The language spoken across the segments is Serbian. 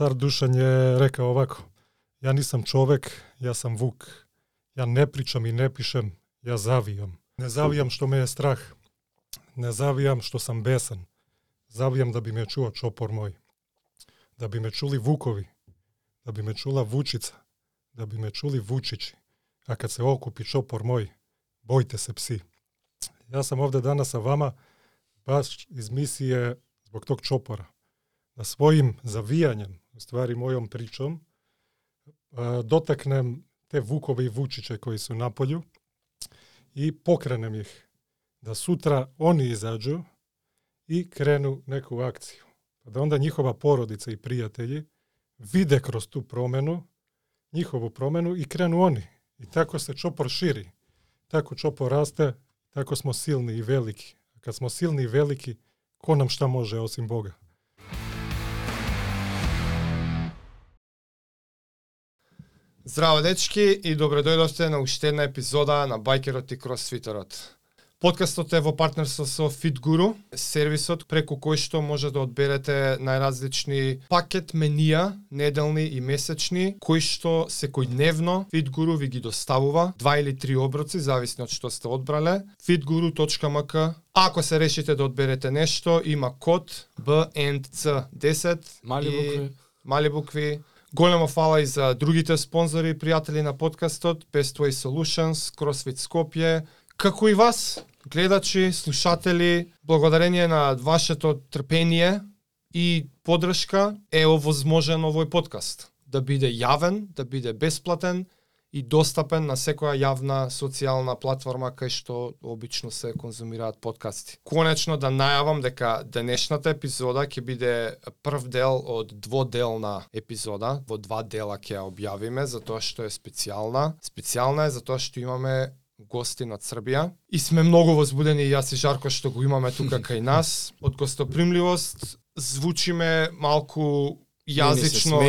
Car Dušan je rekao ovako, ja nisam čovek, ja sam vuk. Ja ne pričam i ne pišem, ja zavijam. Ne zavijam što me je strah. Ne zavijam što sam besan. Zavijam da bi me čuo čopor moj. Da bi me čuli vukovi. Da bi me čula vučica. Da bi me čuli vučići. A kad se okupi čopor moj, bojte se psi. Ja sam ovde danas sa vama baš iz misije zbog tog čopora. Da svojim zavijanjem, u stvari mojom pričom, dotaknem te Vukove i Vučiće koji su na polju i pokrenem ih da sutra oni izađu i krenu neku akciju. Pa da onda njihova porodica i prijatelji vide kroz tu promenu, njihovu promenu i krenu oni. I tako se čopor širi. Tako čopor raste, tako smo silni i veliki. Kad smo silni i veliki, ko nam šta može osim Boga? Здраво дечки и добре дојдовте на уште една епизода на Байкерот и Кросфитерот. Подкастот е во партнерство со FitGuru, сервисот преку кој што може да одберете најразлични пакет менија, неделни и месечни, кои што секојдневно FitGuru ви ги доставува, два или три оброци, зависно од што сте одбрале, fitguru.mk Ако се решите да одберете нешто, има код BNC10 Мали букви. мали букви Голема фала и за другите спонзори и пријатели на подкастот, Best Way Solutions, CrossFit Скопје, како и вас, гледачи, слушатели, благодарение на вашето трпение и подршка е овозможен овој подкаст. Да биде јавен, да биде бесплатен и достапен на секоја јавна социјална платформа кај што обично се конзумираат подкасти. Конечно да најавам дека денешната епизода ќе биде прв дел од дводелна епизода, во два дела ќе ја објавиме затоа што е специјална. Специјална е затоа што имаме гости од Србија и сме многу возбудени и јас и Жарко што го имаме тука кај нас. Од гостопримливост звучиме малку јазично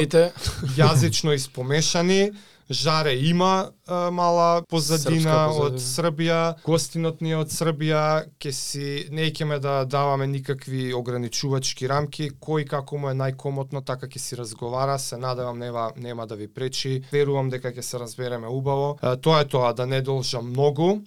јазично испомешани. Жаре има а, мала позадина Српска од позадина. Србија, гостинот ни е од Србија, ке си не ќеме да даваме никакви ограничувачки рамки, кој како му е најкомотно, така ќе си разговара, се надевам нема нема да ви пречи. Верувам дека ќе се разбереме убаво. А, тоа е тоа, да не должам многу.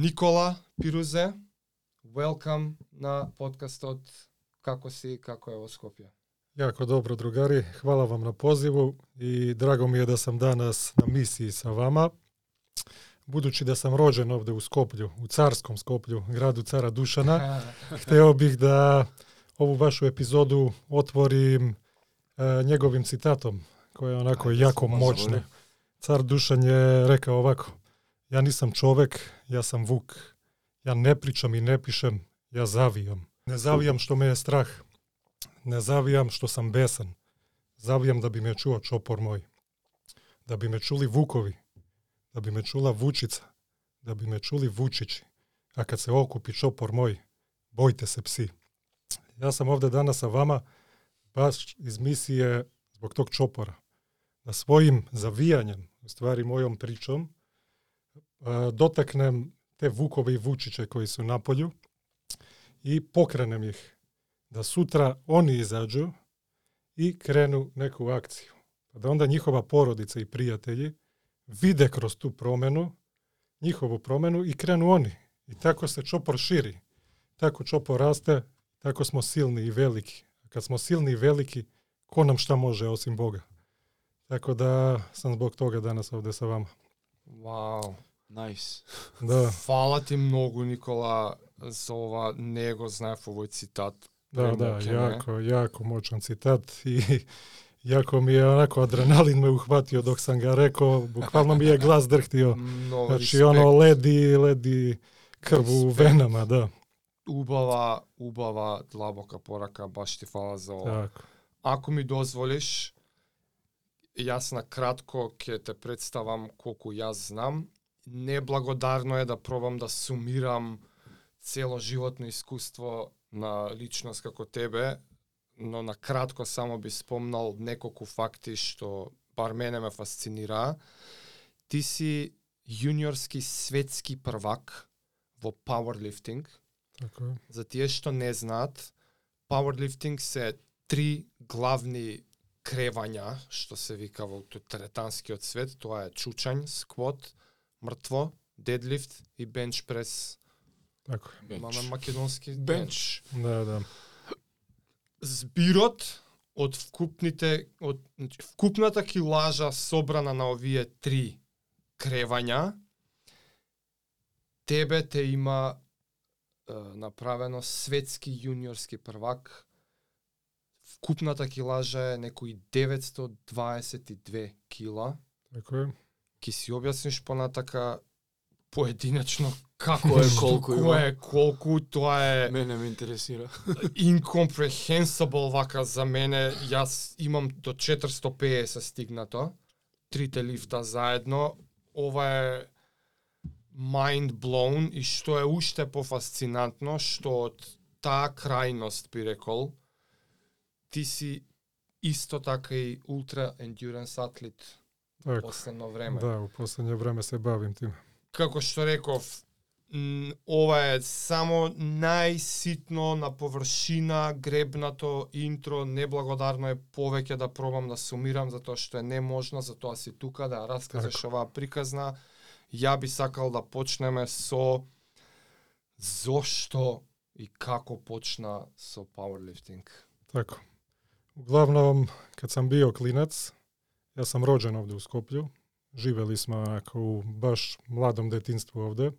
Никола Пирузе, welcome на подкастот Како си, како е во Скопје. Jako dobro, drugari. Hvala vam na pozivu i drago mi je da sam danas na misiji sa vama. Budući da sam rođen ovde u Skoplju, u carskom Skoplju, gradu cara Dušana, hteo bih da ovu vašu epizodu otvorim e, njegovim citatom, koja je onako Ajde, jako može. Car Dušan je rekao ovako, ja nisam čovek, ja sam vuk. Ja ne pričam i ne pišem, ja zavijam. Ne zavijam što me je strah. Ne zavijam što sam besan. Zavijam da bi me čuo čopor moj. Da bi me čuli vukovi. Da bi me čula vučica. Da bi me čuli vučići. A kad se okupi čopor moj, bojte se psi. Ja sam ovde danas sa vama baš iz misije zbog tog čopora. Da svojim zavijanjem, u stvari mojom pričom, dotaknem te Vukove i Vučiće koji su na polju i pokrenem ih da sutra oni izađu i krenu neku akciju. Pa da onda njihova porodica i prijatelji vide kroz tu promenu, njihovu promenu i krenu oni. I tako se čopor širi. Tako čopor raste, tako smo silni i veliki. Kad smo silni i veliki, ko nam šta može osim Boga? Tako da sam zbog toga danas ovde sa vama. Најс. Nice. Да. Фала ти многу Никола за ова не го знаев овој цитат. Да, да, јако, јако мочан цитат и Јако ми е онако адреналин ме ухватио док сам га реко, буквално ми е глас дрхтио. значи оно леди, леди крв у венама, да. Убава, убава, длабока порака, баш ти фала за ова. Так. Ако ми дозволиш, јас на кратко ќе те представам колку јас знам Неблагодарно е да пробам да сумирам цело животно искуство на личност како тебе, но на кратко само би спомнал неколку факти што бар мене ме фасцинира. Ти си јуниорски светски првак во powerlifting. Така е. За тие што не знаат, powerlifting се три главни кревања, што се вика во теретанскиот свет, тоа е чучањ, сквот, мртво, дедлифт и бенч прес. Така е. Имаме македонски Бенч. Да, да. Збирот од вкупните од значи, вкупната килажа собрана на овие три кревања тебе те има е, направено светски јуниорски првак. Вкупната килажа е некои 922 кила. Така е. Ки си објасниш понатака поединечно како е колку има? е колку, тоа е Мене ме интересира. incomprehensible вака за мене. Јас имам до 450 стигнато. Трите лифта заедно. Ова е mind blown и што е уште пофасцинантно што од таа крајност би рекол ти си исто така и ултра endurance атлет Така. последно време. Да, у последње време се бавим тим. како што реков, ова е само најситно на површина гребнато интро, неблагодарно е повеќе да пробам да сумирам затоа што е неможно, затоа си тука да раскажеш оваа приказна. Ја би сакал да почнеме со зошто и како почна со powerlifting. Така. Углавном, кад сам био клинец, јас сам роđен овде у Скопју. Живели сме онако у баш младом детинству овде.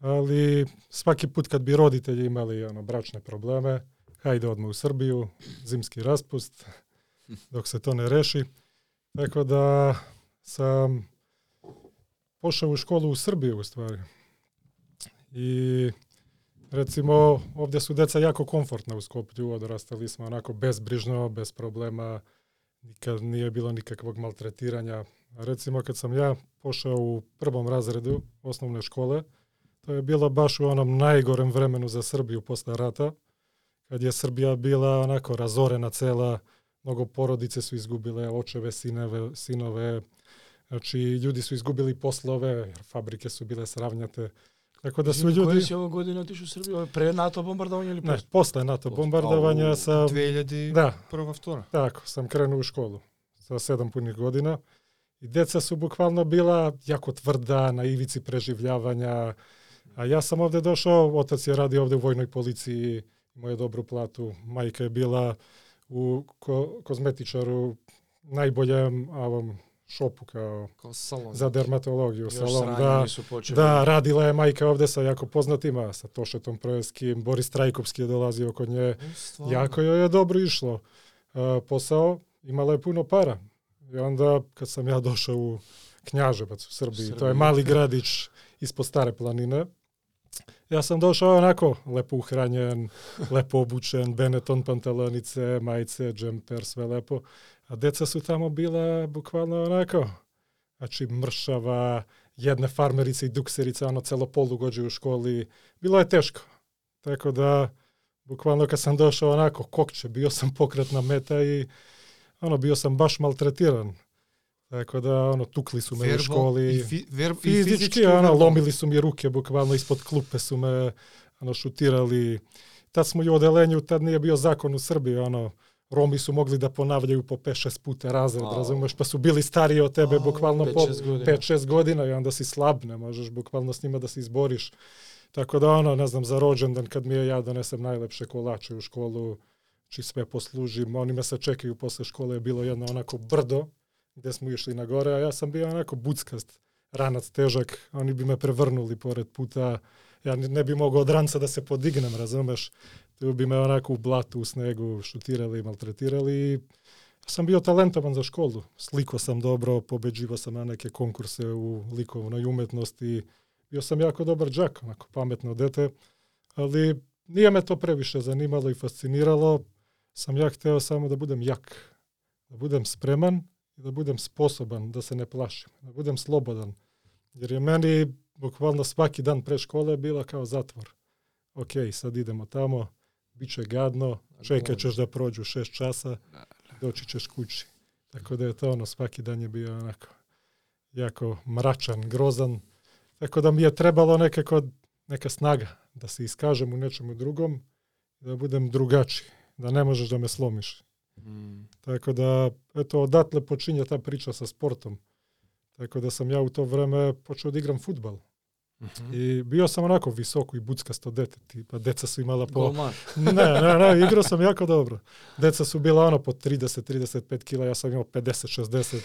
Али сваки пут кад би родители имали оно брачне проблеме, хајде одме у Србију, зимски распуст, док се то не реши. Така да сам пошao у школу у Србију у ствари. И Recimo, ovdje su deca jako komfortna u Skoplju, odrastali smo onako bezbrižno, bez problema, nikad nije bilo nikakvog maltretiranja. Recimo, kad sam ja pošao u prvom razredu osnovne škole, to je bilo baš u onom najgorem vremenu za Srbiju posle rata, kad je Srbija bila onako razorena cela, mnogo porodice su izgubile očeve, sinove, sinove, znači ljudi su izgubili poslove, fabrike su bile sravnjate. Tako da su ljudi... си ова година отишо у Србија? Пред НАТО бомбардување или Ne, после? posle NATO bombardovanja Au, sam, 2001 da, втора. tako, sam krenuo u školu sa sedam punih godina i deca su bukvalno bila jako tvrda, na ivici preživljavanja, a ja sam ovde došao, otac je radio ovde u vojnoj policiji, imao je dobru platu, majka je bila u ko, kozmetičaru najboljem ovom šopu kao Као салон. za dermatologiju, Још salon, da. Da, radila je majka ovde sa jako poznatima, sa Tošetom Projeskim, Boris Trajkovski je dolazio kod nje. Стварно. Jako joj je dobro išlo. Uh, posao, imala je puno para. I onda, kad sam ja došao u Knjaževac u Srbiji, to je Srbiji. mali gradić ispod Stare planine, ja sam došao onako lepo uhranjen, lepo obučen, Benetton pantalonice, majice, džemper, sve lepo. A deca su tamo bila bukvalno onako, znači mršava, jedne farmerice i dukserice, ono celo polugođe u školi. Bilo je teško. Tako da, bukvalno kad sam došao onako kokće, bio sam pokretna meta i ono, bio sam baš maltretiran. Tako da, ono, tukli su me u Вербал školi. фи, верб, и Fizički, физички ono, вербал. lomili su mi ruke, bukvalno ispod klupe su me ono, šutirali. Tad smo i u odelenju, tad nije bio zakon u Srbiji, ono, Romi su mogli da ponavljaju po 5-6 puta razred, razumeš, pa su bili stariji od tebe, Au, bukvalno pet, po šest godina. 5-6 godina i onda si slab, ne možeš bukvalno s njima da se izboriš. Tako da ono, ne znam, za rođendan kad mi je ja donesem najlepše kolače u školu, či sve poslužim, oni me sačekaju posle škole, je bilo jedno onako brdo, gde smo išli na gore, a ja sam bio onako buckast, ranac težak, oni bi me prevrnuli pored puta, ja ne bi mogao od ranca da se podignem, razumeš, tu bi me onako u blatu, u snegu šutirali, maltretirali i sam bio talentovan za školu. Sliko sam dobro, pobeđivo sam na neke konkurse u likovnoj umetnosti. Bio sam jako dobar džak, onako pametno dete, ali nije me to previše zanimalo i fasciniralo. Sam ja hteo samo da budem jak, da budem spreman i da budem sposoban, da se ne plašim, da budem slobodan. Jer je meni bukvalno svaki dan pre škole bila kao zatvor. Ok, sad idemo tamo, bit će gadno, čekat ćeš da prođu šest časa, doći ćeš kući. Tako da je to ono, svaki dan je bio onako jako mračan, grozan. Tako da mi je trebalo nekako neka snaga da se iskažem u nečemu drugom, da budem drugačiji, da ne možeš da me slomiš. Mm. Tako da, eto, odatle počinje ta priča sa sportom. Tako da sam ja u to vreme počeo da igram futbal. Mhm. I bio sam onako visoko i buckasto dete, tipa deca su imala po... Golman. Ne, ne, ne, igrao sam jako dobro. Deca su bila ono po 30-35 kila, ja sam imao 50-60,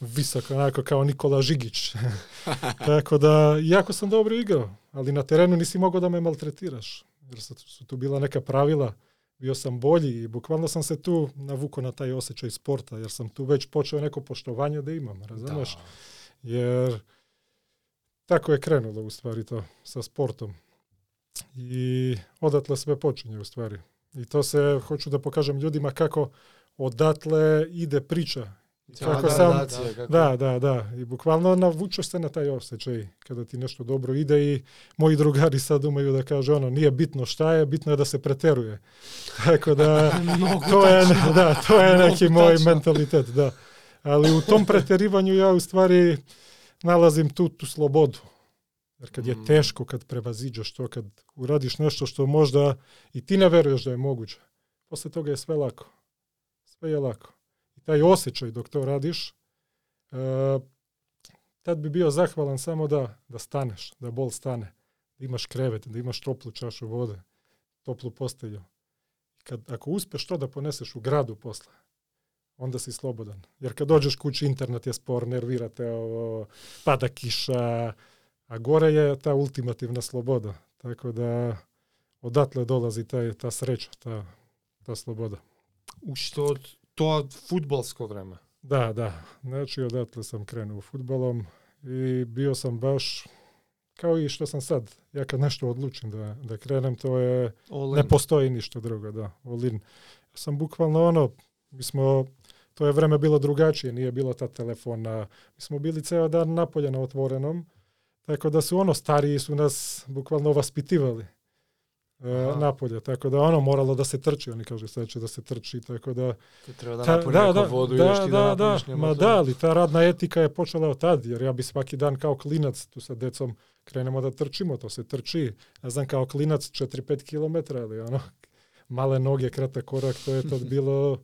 visoko, onako kao Nikola Žigić. Tako da, jako sam dobro igrao, ali na terenu nisi mogao da me maltretiraš, jer su, tu bila neka pravila, bio sam bolji i bukvalno sam se tu navukao na taj osjećaj sporta, jer sam tu već počeo neko poštovanje da imam, razumeš? Jer tako je krenulo u stvari to sa sportom. I odatle sve počinje u stvari. I to se, hoću da pokažem ljudima kako odatle ide priča. I kako sam, Gradacija, kako- da, da, da. I bukvalno navučeš se na taj osjećaj kada ti nešto dobro ide i moji drugari sad umaju da kaže ono, nije bitno šta je, bitno je da se preteruje. Tako da, to je, da, to je neki moj mentalitet, da. Ali u tom preterivanju ja u stvari nalazim tu, tu slobodu. Jer kad je Mm. teško, kad prevaziđeš to, kad uradiš nešto što možda i ti ne veruješ da je moguće, posle toga je sve lako. Sve je lako. I taj osjećaj dok to radiš, e, tad bi bio zahvalan samo da, da staneš, da bol stane, da imaš krevet, da imaš toplu čašu vode, toplu postelju. Kad, ako uspeš to da poneseš u gradu posle, onda si slobodan. Jer kad dođeš kući, internet je spor, nervirate, ovo, pada kiša, a gore je ta ultimativna sloboda. Tako da odatle dolazi taj, ta sreća, ta, ta sloboda. Уште од тоа фудбалско време. Da, da. Znači, odatle sam krenuo futbolom i bio sam baš kao i što sam sad. Ja kad nešto odlučim da, da krenem, to je, ne postoji ništa drugo, da, all in. Ja sam bukvalno ono, mi smo, to je vreme bilo drugačije, nije bilo ta telefona, mi smo bili ceo dan napolje na otvorenom, tako da su ono, stariji su nas bukvalno vaspitivali e, napolje, tako da ono moralo da se trči, oni kažu sad će da se trči, tako da Kad treba da Ta- napuni neku vodu, ideš ti da, da, napuniš da, njemu ma to. da, ali ta radna etika je počela od tad, jer ja bi svaki dan kao klinac tu sa decom krenemo da trčimo, to se trči. Ja znam kao klinac 4-5 km, ali ono, male noge, kratak korak, to je tad bilo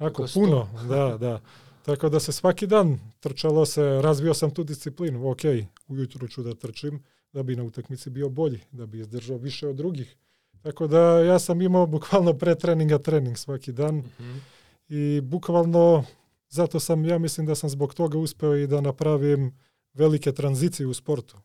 ako Kako sto. puno, da, da. Tako da se svaki dan trčalo se, razvio sam tu disciplinu, ok, ujutru ću da trčim, da bi na utakmici bio bolji, da bi izdržao više od drugih. Tako da ja sam imao bukvalno pre treninga trening svaki dan Mhm. i bukvalno zato sam, ja mislim da sam zbog toga uspeo i da napravim velike tranzicije u sportu.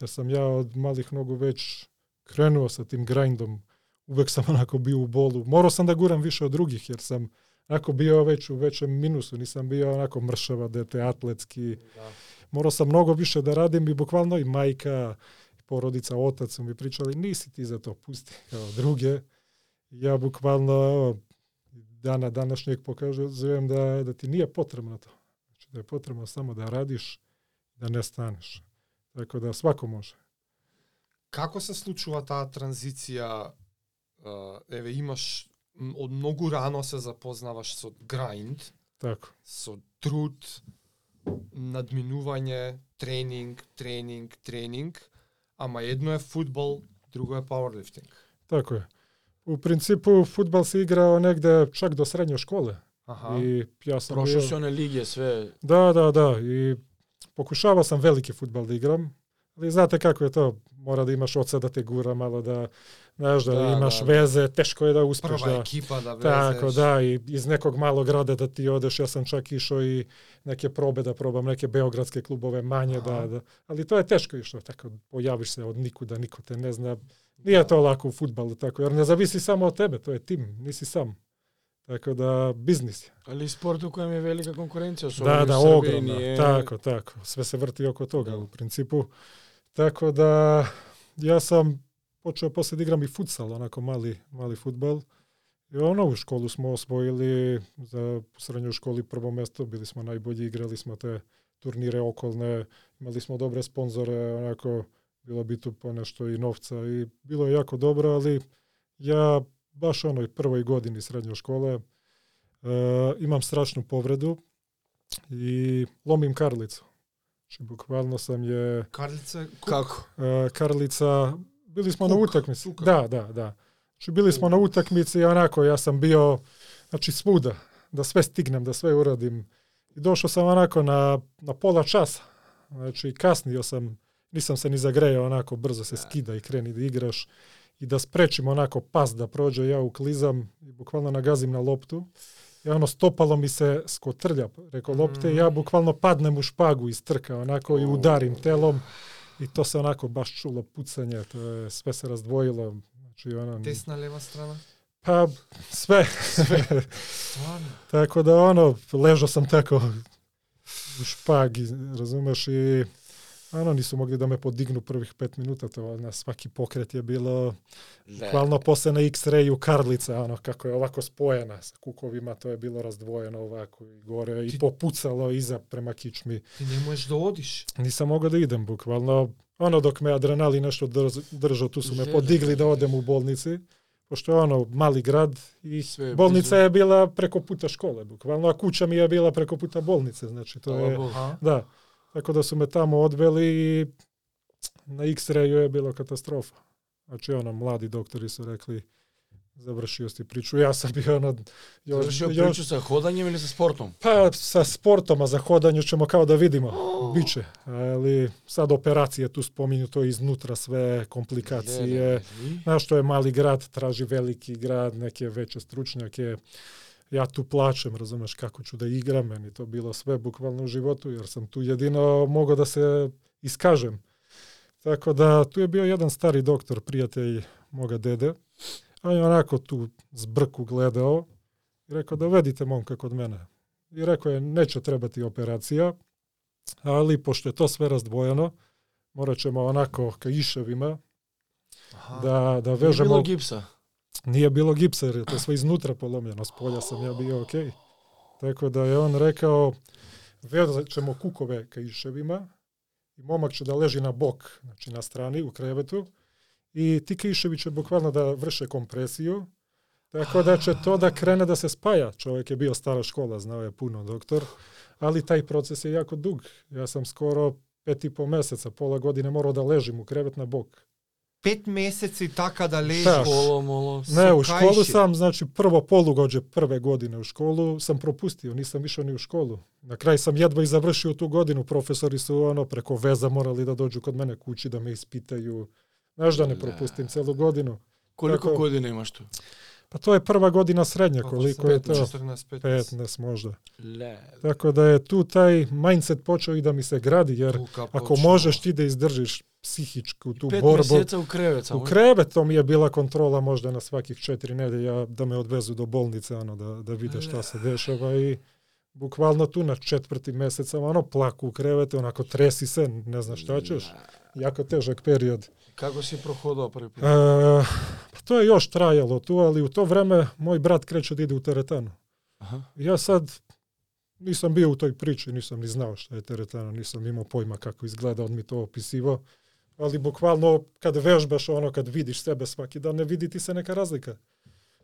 Jer sam ja od malih nogu već krenuo sa tim grindom. Uvek sam onako bio u bolu. Morao sam da guram više od drugih jer sam onako bio već u većem minusu. Nisam bio onako mršava dete, atletski. Da. Morao sam mnogo više da radim i bukvalno i majka, i porodica, otac su mi pričali nisi ti za to, pusti kao druge. Ja bukvalno evo, dana današnjeg pokazujem da, da ti nije potrebno to. Znači da je potrebno samo da radiš, da ne staneš. Tako da svako može. Се случува таа транзиција? а, Еве, имаш м, од многу рано се запознаваш со грайнд, така. со труд, надминување, тренинг, тренинг, тренинг, ама едно е футбол, друго е пауерлифтинг. Така е. У принципу футбол се игра негде чак до средње школа. Аха. И јас сам Прошо се оне лиге све. Да, да, да, и покушава сам велики футбол да играм, али знаете како е тоа, мора да имаш оце да те гура мало да znaš, da, Da, imaš da, da. veze, teško je da uspeš Прва da... екипа да влезеш. Tako, da, i iz nekog malog grada da ti odeš, ja sam čak išao i neke probe da probam, neke beogradske klubove manje, Aha. da, da, ali to je teško išlo, tako, pojaviš se od nikuda, niko te ne zna, nije to lako u futbalu, tako, jer ne zavisi samo od tebe, to je tim, nisi sam. Tako da, biznis je. Ali sport u kojem je velika konkurencija, Da, da, ogromno. nije... Tako, tako. Sve se vrti oko toga Da. u principu. Tako da ja sam počeo posle da igram i futsal, onako mali, mali futbal. I ono, u školu smo osvojili za u srednjoj školi prvo mesto, bili smo najbolji, igrali smo te turnire okolne, imali smo dobre sponzore, onako, bilo bi tu ponešto i novca i bilo je jako dobro, ali ja baš onoj prvoj godini srednje škole e, imam strašnu povredu i lomim karlicu. Znači, bukvalno sam je кук. Како? e, karlica, bili smo na Kuk, utakmici. kuka. Da, da, da. Znači, bili smo na utakmici i onako, ja sam bio, znači, svuda, da sve stignem, da sve uradim. I došao sam onako na, na pola časa. Znači, kasnio sam, nisam se ni zagrejao, onako, brzo se skida i kreni da igraš. I da sprečim onako pas da prođe, ja uklizam i bukvalno nagazim na loptu. I ono stopalo mi se skotrlja preko lopte i ja bukvalno padnem u špagu iz trka onako i udarim telom. I to se onako baš čulo pucanje, to je, sve se razdvojilo. Znači, ono, Десна, лева страна. pa sve. Стварно. tako da ono, ležao sam tako u špagi, razumeš, i ono, nisu mogli da me podignu prvih pet minuta, to na svaki pokret je bilo, bukvalno posle na X-rayu karlica, ono, kako je ovako spojena sa kukovima, to je bilo razdvojeno ovako i gore i popucalo iza prema kičmi. Ти не можеш да одиш. Nisam mogao da idem, bukvalno. Ono dok me adrenalin nešto drž- držao, tu su me Želje. podigli da odem u bolnici, pošto je ono mali grad i Sve je bolnica je bila preko puta škole, bukvalno, a kuća mi je bila preko puta bolnice, znači to je, da. Tako da su me tamo odveli i na X-rayu je bilo katastrofa. Znači ono, mladi doktori su rekli, završio si priču. Ja sam bio ono, još, Завршио još, причу sa ходањем или со спортом? pa sa sportom, a za hodanju ćemo kao da vidimo. Biće. Ali sad operacije tu spominju to iznutra sve komplikacije. Znaš što je mali grad, traži veliki grad, neke veće stručnjake. Ja tu plačem, razumeš kako ću da igram, meni to bilo sve bukvalno u životu, jer sam tu jedino mogao da se iskažem. Tako da tu je bio jedan stari doktor, prijatelj moga dede, a on je onako tu zbrku gledao i rekao dovedite momka kod mene. I rekao je neće trebati operacija, ali pošto je to sve razdvojeno, morat ćemo onako ka iševima Аха. da, da vežemo било гипса. Nije bilo gipsa jer je to sve iznutra polomljeno, s polja sam ja bio ok. Tako da je on rekao, vezat ćemo kukove ka iševima i momak će da leži na bok, znači na strani u krevetu i ti kiševi će bukvalno da vrše kompresiju, tako da će to da krene da se spaja. Čovjek je bio stara škola, znao je puno doktor, ali taj proces je jako dug. Ja sam skoro pet i po meseca, pola godine morao da ležim u krevet na bok. Пет месеци така да лежиш. Да. Школа, моло. Ne, u školu sam, znači prvo polugođe prve godine u školu sam propustio, nisam išao ni u školu. Na kraju sam jedva i završio tu godinu, profesori su ono preko veza morali da dođu kod mene kući da me ispitaju. Znaš da ne Da. propustim celu godinu. Колико Како- години имаш ту? Pa to je prva godina srednja, Колку koliko je to? 14, 15. 15 možda. Ле. Tako da je tu taj mindset počeo i da mi se gradi, jer ako možeš ti da izdržiš psihičku tu Пет borbu, месеца у кревет само. U krevetu mi je bila kontrola možda na svakih četiri nedelja da me odvezu do bolnice, ono, da, da vide šta se dešava i bukvalno tu na četvrti mesec sam ono plaku u krevetu, onako tresi se, ne znaš šta ćeš. Jako težak period. Како си проходил први пат? E, pa to je još trajalo tu, ali u to vreme moj brat kreće da ide u teretanu. Аха. Ja sad nisam bio u toj priči, nisam ni znao šta je teretana, nisam imao pojma kako izgleda, on mi to opisivao. Ali bukvalno kad vežbaš ono, kad vidiš sebe svaki dan, ne vidi ti se neka razlika.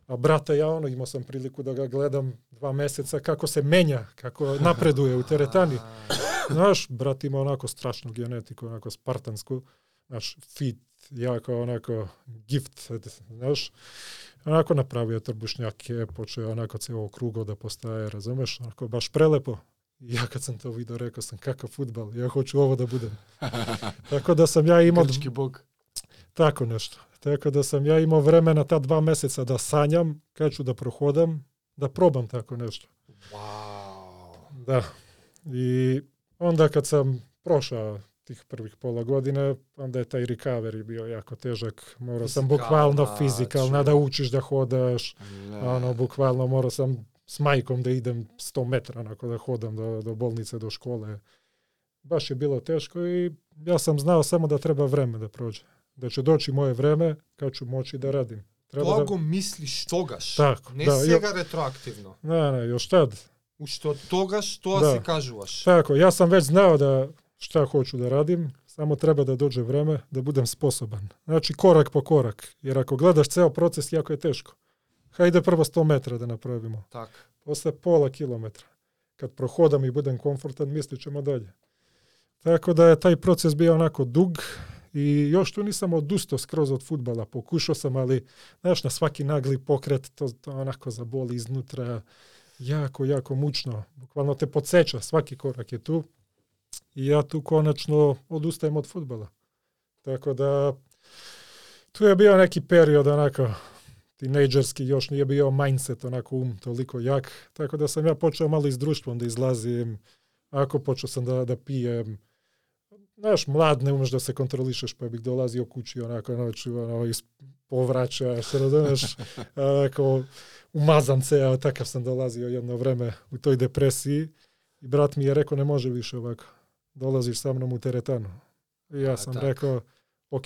A brata ja ono, imao sam priliku da ga gledam dva meseca kako se menja, kako napreduje u teretani. Znaš, brat ima onako strašnu genetiku, onako spartansku, znaš, fit, jako onako gift, znaš. Onako napravio trbušnjake, počeo onako celo krugo da postaje, razumeš, onako baš prelepo. I ja kad sam to vidio, rekao sam, kakav futbal, ja hoću ovo da budem. Tako da sam ja imao Грчки бог. tako nešto. Tako da sam ja imao vremena ta dva meseca da sanjam, kad ću da prohodam, da probam tako nešto. Вау. Da. I onda kad sam prošao tih prvih pola godine, onda je taj recovery bio jako težak. Morao sam bukvalno fizikalno da ču- učiš da hodaš. Ле. Ono, bukvalno morao sam s majkom da idem 100 metra onako da hodam do, do bolnice, do škole. Baš je bilo teško i ja sam znao samo da treba vreme da prođe. Da će doći moje vreme kad ću moći da radim. Треба Тоа да... го мислиш тогаш. Тако, не да, сега ретроактивно. Не, не, још тад. Уште од тогаш тоа Да. си кажуваш. Тако, ја сам веќе знао да šta hoću da radim, samo treba da dođe vreme da budem sposoban. Znači korak po korak, jer ako gledaš ceo proces jako je teško. Hajde prvo 100 metra da napravimo, Така. posle pola kilometra. Kad prohodam i budem komfortan, mislit ćemo dalje. Tako da je taj proces bio onako dug i još tu nisam odustao skroz od futbala. Pokušao sam, ali znaš, na svaki nagli pokret to, to onako zaboli iznutra. Jako, jako mučno. Bukvalno te podseća, svaki korak je tu. I ja tu konačno odustajem od futbala. Tako da tu je bio neki period onako tinejdžerski, još nije bio mindset onako um toliko jak. Tako da sam ja počeo malo i s društvom da izlazim. Ako počeo sam da, da pijem. Znaš, mlad ne umeš da se kontrolišeš, pa bih dolazio kući onako noću, ono, iz povraćaš, razumeš, onako, umazan ceo, takav sam dolazio jedno vreme u toj depresiji. I brat mi je rekao, ne može više ovako, dolaziš sa mnom u teretanu. I ja A, sam tak. rekao, ok,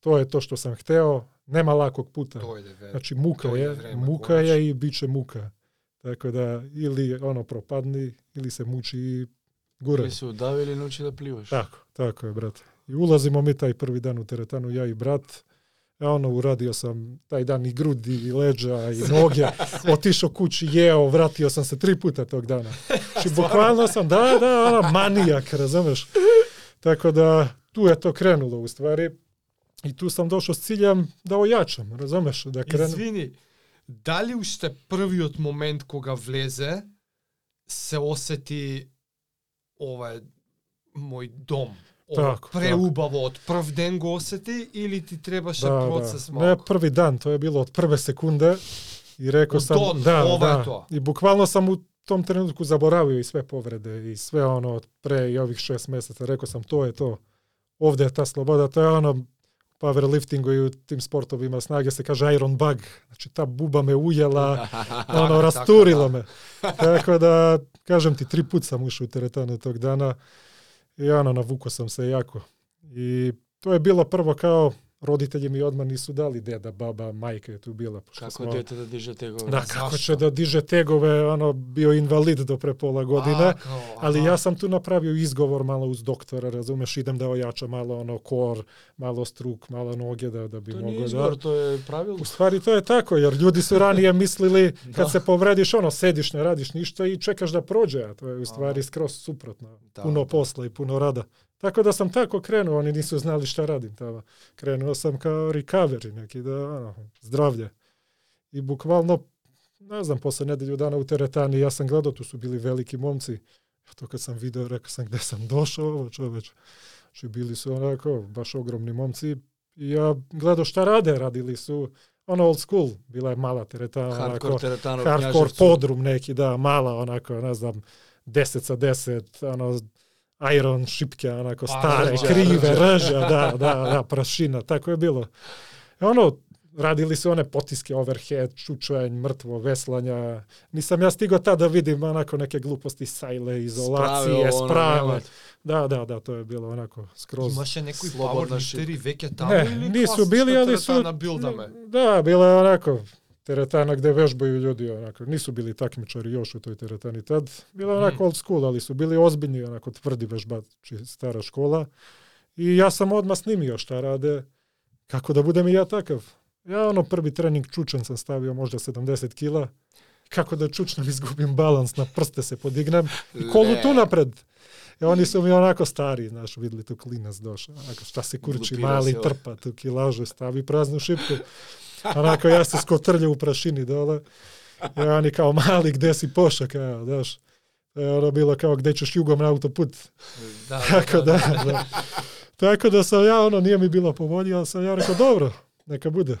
to je to što sam hteo, nema lakog puta. Дојде ве. Znači muka to je je, muka konačno. je i bit će muka. Tako da ili ono propadni ili se muči i gura. Или се удави или научи да пливаш. Tako, tako je, brate. I ulazimo mi taj prvi dan u teretanu, ja i brat. Ono, uradio sam taj dan i grudi, i leđa, i noge. Otišao kući, jeo, vratio sam se tri puta tog dana. Znači, bukvalno sam, da, da, ono, manijak, razumeš? Tako da, tu je to krenulo u stvari. I tu sam došao s ciljem da ojačam, razumeš? Da krenem. Извини, дали уште првиот момент кога влезе се осети ова е мој дом? так, преубаво так. од прв ден го осети или ти требаше да, да. процес да. малку? Не, први дан, тоа е било од прве секунде и реко сам дон, да, ова да, тоа. и буквално сам у том тренутку заборавио и све повреде и све оно од пре и ових 6 месеца, реко сам тоа е тоа. Овде е таа слобода, тоа е оно powerliftingu у тим спортови има снаге, се каже iron bug. Значи, та буба ме ујела, оно, така, rasturila да. ме. Tako да, kažem ти, три пут сам ušao у теретану тог дана. I ono, navuko sam se jako. I to je bilo prvo kao, roditelji mi odmah nisu dali deda, baba, majka je tu bila. Како smo- дете да диже тегове. Da, Zašto? kako će da diže tegove, ono, bio invalid do pre pola godine. А, као, Ali ja sam tu napravio izgovor malo uz doktora, razumeš, idem da ojačam malo ono kor, malo struk, malo noge da, da bi mogao da... избор, тоа е правилно. U stvari to je tako, jer ljudi su ranije mislili kad Da. se povrediš, ono, sediš, ne radiš ništa i čekaš da prođe, a to je u stvari skroz suprotno. Da, puno da. posla i puno rada. Tako da sam tako krenuo, oni nisu znali šta radim tamo. Krenuo sam kao recovery neki, da, ono, zdravlje. I bukvalno, ne znam, posle nedelju dana u teretani, ja sam gledao, tu su bili veliki momci. Ja to kad sam video, rekao sam gde sam došao, ovo čoveč. Znači bili su onako, baš ogromni momci. I ja gledao šta rade, radili su ono old school, bila je mala teretana, Hardcore onako, hardcore podrum neki, da, mala, onako, ne znam, 10 sa 10, ono, iron šipke, onako, Pa, stare, rđa, krive, rđa, da, da, da, prašina, tako je bilo. E ono, radili su one potiske overhead, čučanj, mrtvo, veslanja. Nisam ja stigao tada da vidim onako neke gluposti, sajle, izolacije, sprave. Da, da, da, to je bilo onako skroz... Имаше некои Слободна пауерлифтери веќе таму Ne, или nisu bili, ali su... билдаме? Da, bila je onako teretana gde vežbaju ljudi, onako. Nisu bili takmičari još u toj teretani tad. Bila onako Mhm. old school, ali su bili ozbiljni, onako tvrdi vežbači, stara škola. I ja sam odmah snimio šta rade, kako da budem i ja takav. Ja ono prvi trening čučan sam stavio možda 70 kila. Kako da čučnem, izgubim balans, na prste se podignem i kolu tu napred. I oni su mi onako stari, znaš, videli tu klinac došao. Onako, šta se kurči, Glupira mali se, trpa tu kilažu, stavi praznu šipku. Onako, ja se skotrljam u prašini dole. I oni kao mali, gde si poša, kao. To je ono bilo kao gde ćeš jugom na autoput. Да, Tako da, da. Tako da sam ja, ono, nije mi bilo po volji, ali sam ja rekao, dobro, neka bude.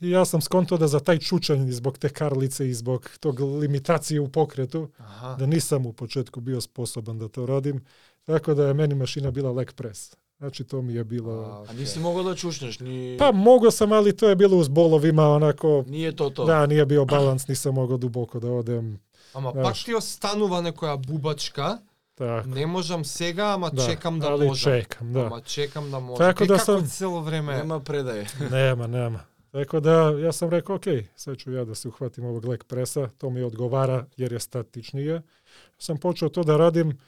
I ja sam skonto da za taj čučanj zbog te karlice i zbog tog limitacije u pokretu, Аха. da nisam u početku bio sposoban da to radim, tako da je meni mašina bila leg press. Значи тоа ми е било. А, не си могол да чушнеш ни Па могол сам, али тоа е било уз боловима онако. е тоа тоа. Да, ние био баланс, не сам могол дубоко да одем. Ама Знаеш... пак ти останува некоја бубачка. Така. Не можам сега, ама да, чекам да али можам. Чекам, да. Ама чекам да можам. Така да сам цело време. Нема предај. Нема, нема. Така да јас сам рекол, ОК, се ќе ја да се ухватим овог лек преса, тоа ми одговара јер е статичнија. Сам почнал тоа да радим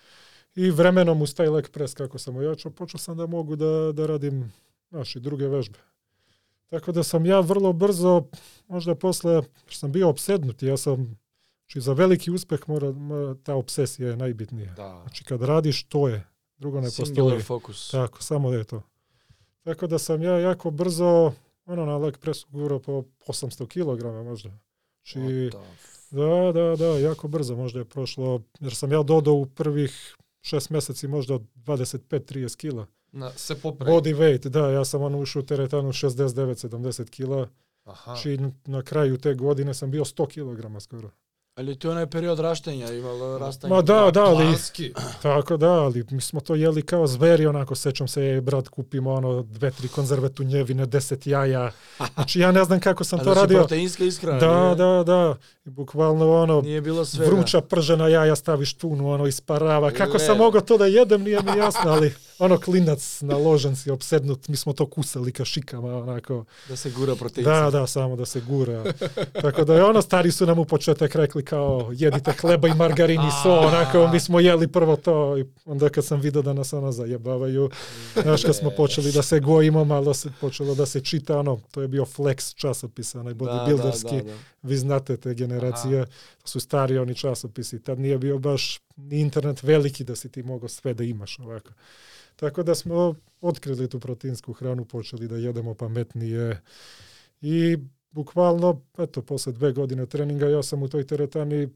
i vremenom uz taj leg pres kako sam ojačao, počeo sam da mogu da, da radim naši druge vežbe. Tako da sam ja vrlo brzo, možda posle, jer sam bio obsednut, ja sam, znači za veliki uspeh mora, ta obsesija je najbitnija. Da. Znači kad radiš, to je, drugo ne Singular postoji. fokus. Tako, samo je to. Tako da sam ja jako brzo, ono na leg presu gurao po 800 kg možda. Znači, da, da, da, jako brzo možda je prošlo, jer sam ja dodao u prvih 6 месеци можда од 25-30 кила. На, се поправи. Body weight, да, јас сам наушил теретану 69-70 кила. Аха. Чи на крају те године сам био 100 килограма скоро. Ali to je onaj period raštenja, imalo rastanje. Ma da, da, ali Planски. Tako da, ali mi smo to jeli kao zveri, onako, sećam se, brat, kupimo ono, dve, tri konzerve tunjevine, deset jaja. Znači, ja ne znam kako sam A to znači radio. proteinska ishrana. Da, nije, da, da. I bukvalno ono, Nije bilo svega. vruća pržena jaja staviš tunu, ono, isparava. Kako sam Le. mogao to da jedem, nije mi jasno, ali ono, klinac naložen si, obsednut, mi smo to kusali kašikama, onako. Da se gura proteinska. Da, da, samo da se gura. Tako da je ono, stari su nam u početak rekli kao, jedite hleba i margarin i so, onako, mi smo jeli prvo to i onda kad sam vidio da nas ono zajebavaju, znaš, kad smo počeli da se gojimo, malo se počelo da se čita, ono, to je bio Flex časopis, onaj bodybuilderski, Da, da, da. vi znate te generacije, to su stari oni časopisi, tad nije bio baš ni internet veliki da si ti mogao sve da imaš ovako. Tako da smo otkrili tu proteinsku hranu, počeli da jedemo pametnije i bukvalno, eto, posle dve godine treninga ja sam u toj teretani,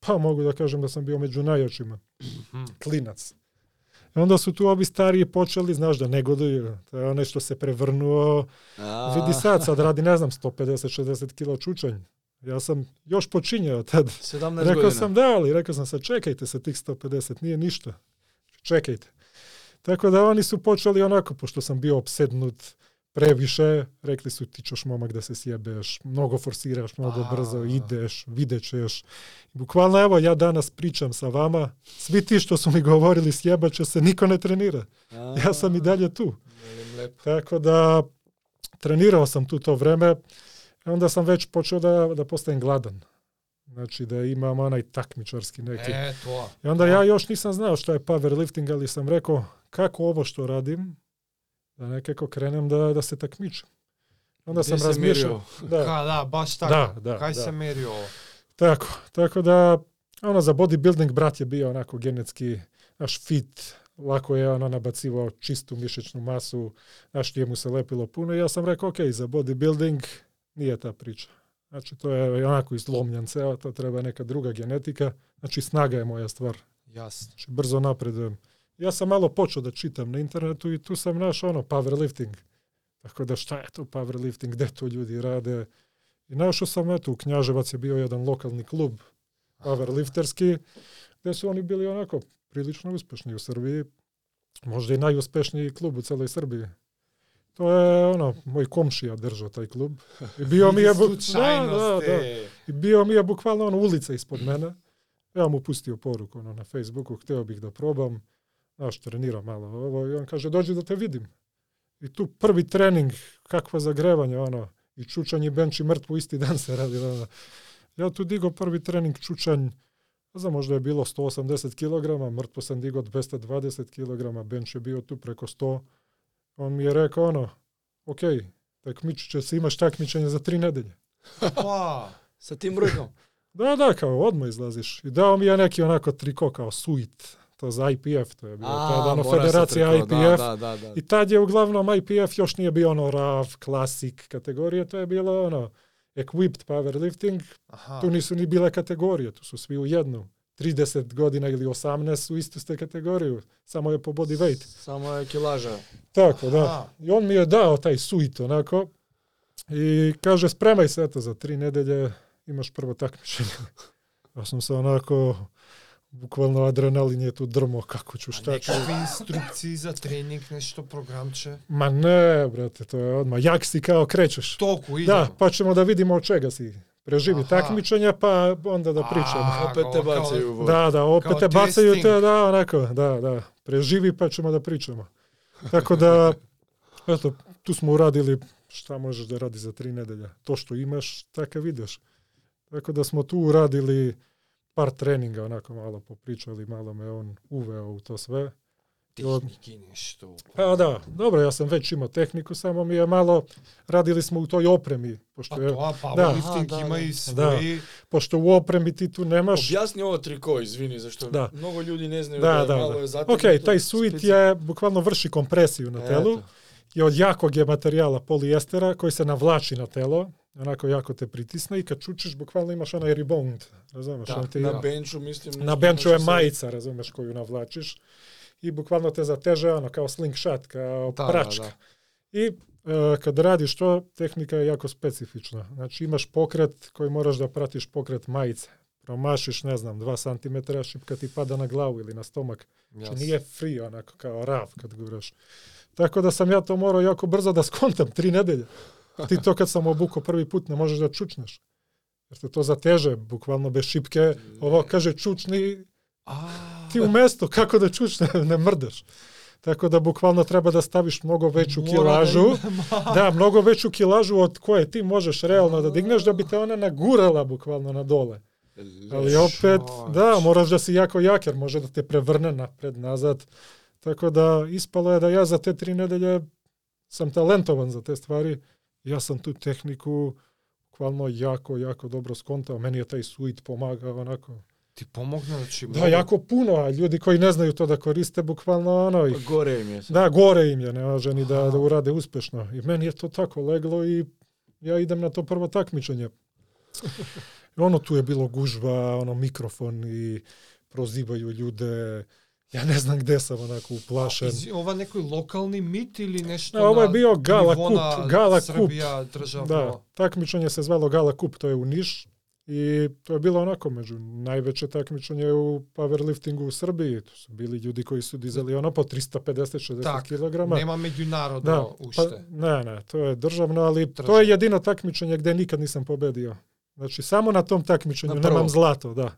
pa mogu da kažem da sam bio među najjačima. Klinac. I onda su tu ovi stariji počeli, znaš da negoduju, to je onaj što se prevrnuo, Vidi sad, sad radi, ne znam, 150-60 kila čučanj. Ja sam još počinjao tad. 17 Rekao godina. sam da, ali rekao sam sad čekajte sa tih 150, nije ništa. Čekajte. Tako da oni su počeli onako, pošto sam bio obsednut previše, rekli su ti ćeš momak da se sjebeš, mnogo forsiraš, mnogo A. brzo ideš, vidjet ćeš. Bukvalno evo ja danas pričam sa vama, svi ti što su mi govorili sjebat će se, niko ne trenira. A, Ja sam i dalje tu. Лепо. Tako da trenirao sam tu to vreme, onda sam već počeo da, da postajem gladan. Znači da imam onaj takmičarski neki. Е, тоа. I onda ja još nisam znao šta je powerlifting, ali sam rekao kako ovo što radim, da nekako krenem da, da se takmičem. Onda Gdje sam se razmišljao. merio? Da, Ка, да, баш така. da, da, Кај da. мери ово? Tako, tako da ono za bodybuilding brat je bio onako genetski naš fit, lako je ono nabacivao čistu mišićnu masu, znaš nije mu se lepilo puno i ja sam rekao ok, za bodybuilding nije ta priča. Znači to je onako izlomljen ceo, to treba neka druga genetika, znači snaga je moja stvar, Јасно. znači brzo napredujem. Ja sam malo počeo da čitam na internetu i tu sam naš ono powerlifting. Tako da šta je to powerlifting, gde to ljudi rade. I našao sam eto, u Knjaževac je bio jedan lokalni klub powerlifterski, gde su oni bili onako prilično uspešni u Srbiji. Možda i najuspešniji klub u celoj Srbiji. To je ono, moj komšija držao taj klub. I bio mi je, da, da, da. I bio mi je bukvalno ono ulica ispod mene. Ja mu pustio poruku ono, na Facebooku, hteo bih da probam. Znaš, treniram malo ovo. I on kaže, dođi da te vidim. I tu prvi trening, kakva zagrevanja, ono, i čučanj i bench i mrtvo isti dan se radi. Ono. Ja tu digo prvi trening čučanj, ne znam, možda je bilo 180 kg, mrtvo sam digo 220 kg, bench je bio tu preko 100. On mi je rekao ono, ok, takmičit će se, imaš takmičenje za tri nedelje. Па, Sa tim brojkom. Da, da, kao odmah izlaziš. I dao mi je neki onako triko kao suit, to za IPF, to je bilo tada ono federacija triko, IPF. Da, da, da. I tad je uglavnom IPF još nije bio ono RAV, klasik kategorije, to je bilo ono equipped powerlifting, аха. tu nisu ni bile kategorije, tu su svi u jednu. 30 godina ili 18 su istu ste kategoriju, samo je po body weight. Samo je kilaža. Tako, da. Aha. I on mi je dao taj suit onako i kaže spremaj se eto za tri nedelje imaš prvo takmičenje. Ja sam se onako bukvalno adrenalin je tu drmo kako ću šta ću. некакви инструкции за тренинг, нешто програмче. Ma ne, brate, to je odmah. Jak si kao krećeš. Толку идем. Da, pa ćemo da vidimo od čega si. Preživi Aha. takmičenja, pa onda da pričamo. A, Opet te bacaju u vodu. Da, da, opet Kao te bacaju te, da, onako, da, da. Preživi pa ćemo da pričamo. Tako da, eto, tu smo uradili šta možeš da radi za tri nedelja? To što imaš, takav ideš. Tako da smo tu uradili par treninga, onako malo popričali, malo me on uveo u to sve. Tehniki nešto. Pa da, dobro, ja sam već imao tehniku, samo mi je malo, radili smo u toj opremi, pošto, Pa je, тоа Da. powerlifting da, има da. и своји pošto u opremi ti tu nemaš... Објасни ово трико, извини, зашто Да. многу луѓе не знају Da, да, da, мало da. е Ok, затегнато. taj suit je, bukvalno vrši kompresiju na telu Ето. i od jakog je materijala polijestera koji se navlači na telo, onako jako te pritisne i kad čučiš bukvalno imaš onaj rebound, razumeš? Da, on ti, На бенчу, мислим... na benču je majica, razumeš, koju navlačiš i bukvalno te zateže ono kao slingshot, kao Да, pračka. да, I e, kad radiš to, tehnika je jako specifična. Znači imaš pokret koji moraš da pratiš pokret majice. Promašiš, ne znam, 2 cm, šipka ti pada na glavu ili na stomak. да. Znači nije free, onako kao rav kad guraš. Tako da sam ja to morao jako brzo da skontam, tri nedelje. Ti to kad sam obukao prvi put ne možeš da čučneš. Jer te to zateže, bukvalno bez šipke. Ovo kaže čučni, Ti u mesto, kako da čučne, ne mrdaš. Tako da bukvalno treba da staviš mnogo veću Mora kilažu. Da, mnogo veću kilažu od koje ti možeš realno da digneš da bi te ona nagurala bukvalno na dole. Ali opet, da, moraš da si jako jak jer može da te prevrne napred, nazad. Tako da ispalo je da ja za te tri nedelje sam talentovan za te stvari. Ja sam tu tehniku bukvalno jako, jako dobro skontao. Meni je taj suit pomagao onako. Ти помогна, значи Да, јако пуно а луѓе кои не знају тоа да користе, буквално оно их... Горе им е. Сега. Да, горе им е, не може ни да, да ураде успешно. И мене е то тако легло и ја идем на тоа прво такмичење. оно ту е било гужва, оно микрофон и прозибају луѓе. Ја не знам каде сам онако уплашен. Из, ова некој локални мит или нешто да, ова е био Гала Куп, Гала Куп. Србија. Да, такмичење се звало Гала Куп, тоа е у Ниш. I to je bilo onako među najveće takmičenje u powerliftingu u Srbiji. To su bili ljudi koji su dizali ono po 350-60 Так, kg. нема меѓународно Da, уште. pa, ne, ne, to je državno, ali to Državno. je jedino takmičenje gde nikad nisam pobedio. Znači, samo na tom takmičenju Na nemam zlato, da.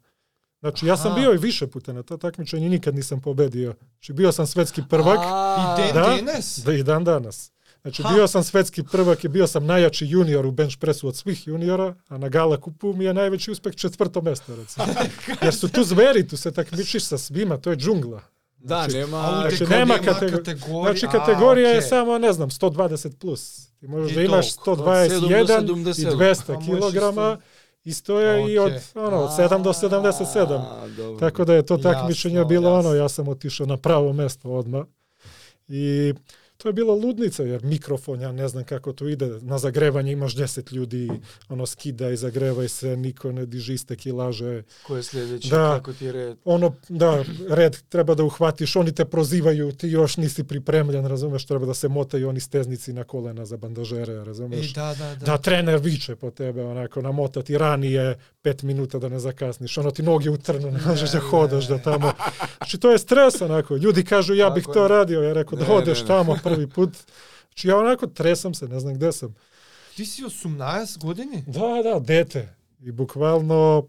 Znači, ja sam Aha. bio i više puta na to takmičenje i nikad nisam pobedio. Znači, bio sam svetski prvak, А, И ден Да. денес? da i dan danas. Znači, Ha. bio sam svetski prvak i bio sam najjači junior u bench pressu od svih juniora, a na Gala kupu mi je najveći uspeh četvrto mesto, recimo. Jer su tu zveri, tu se takmičiš sa svima, to je džungla. Да, Значи, А нема... Znači, Znači, nema nema katego- kategorija. Znači, kategorija a, je okej. samo, ne znam, 120 plus. Ti možeš I da imaš toliko. 121 Od 7 do i 77. 200 Pa možeš kilograma i stoje i od, ono, od 7 do 77. А, добро. Tako da je to takmičenje bilo jasno. ono, ja sam otišao na pravo mesto odmah. I to je bilo ludnica, jer mikrofon, ja ne znam kako to ide, na zagrevanje imaš 10 ljudi, ono, skidaj, zagrevaj se, niko ne diži iste kilaže, Кој е следеći, Да. како ти е ред? ono, da, red treba da uhvatiš, oni te prozivaju, ti još nisi pripremljen, razumeš, treba da se motaju oni steznici na kolena za bandažere, razumeš. да, да, да. Da, trener viče po tebe, onako, namotati ranije pet minuta da ne zakasniš, ono ti noge utrnu, ne možeš da hodaš, da tamo... Znači, to je stres, onako. Ljudi kažu, ja bih to je. radio, ja rekao, da odeš tamo први пут. Чи ја онако тресам се, не знам где сам. Ти си 18 години? Да, да, дете. И буквално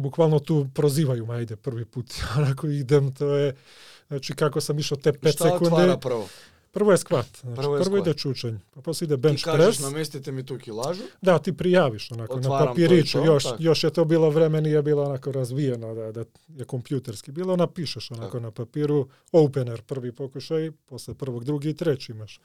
буквално ту прозивају мајде први пут. Онако идем, тоа е значи како сам ишо те 5 секунди. Што отвара прво? Prvo je skvat, znači Prvo prvo, je ide skvat. čučanj, pa posle ide bench press. наместите ми ту килажу, Da, ti prijaviš onako Otvaram na to papiriću, to, još, tako. još je to bilo vreme, nije bilo onako razvijeno da, da je kompjuterski. Bilo napišeš onako Tako. na papiru, opener, prvi pokušaj, posle prvog, drugi i treći imaš.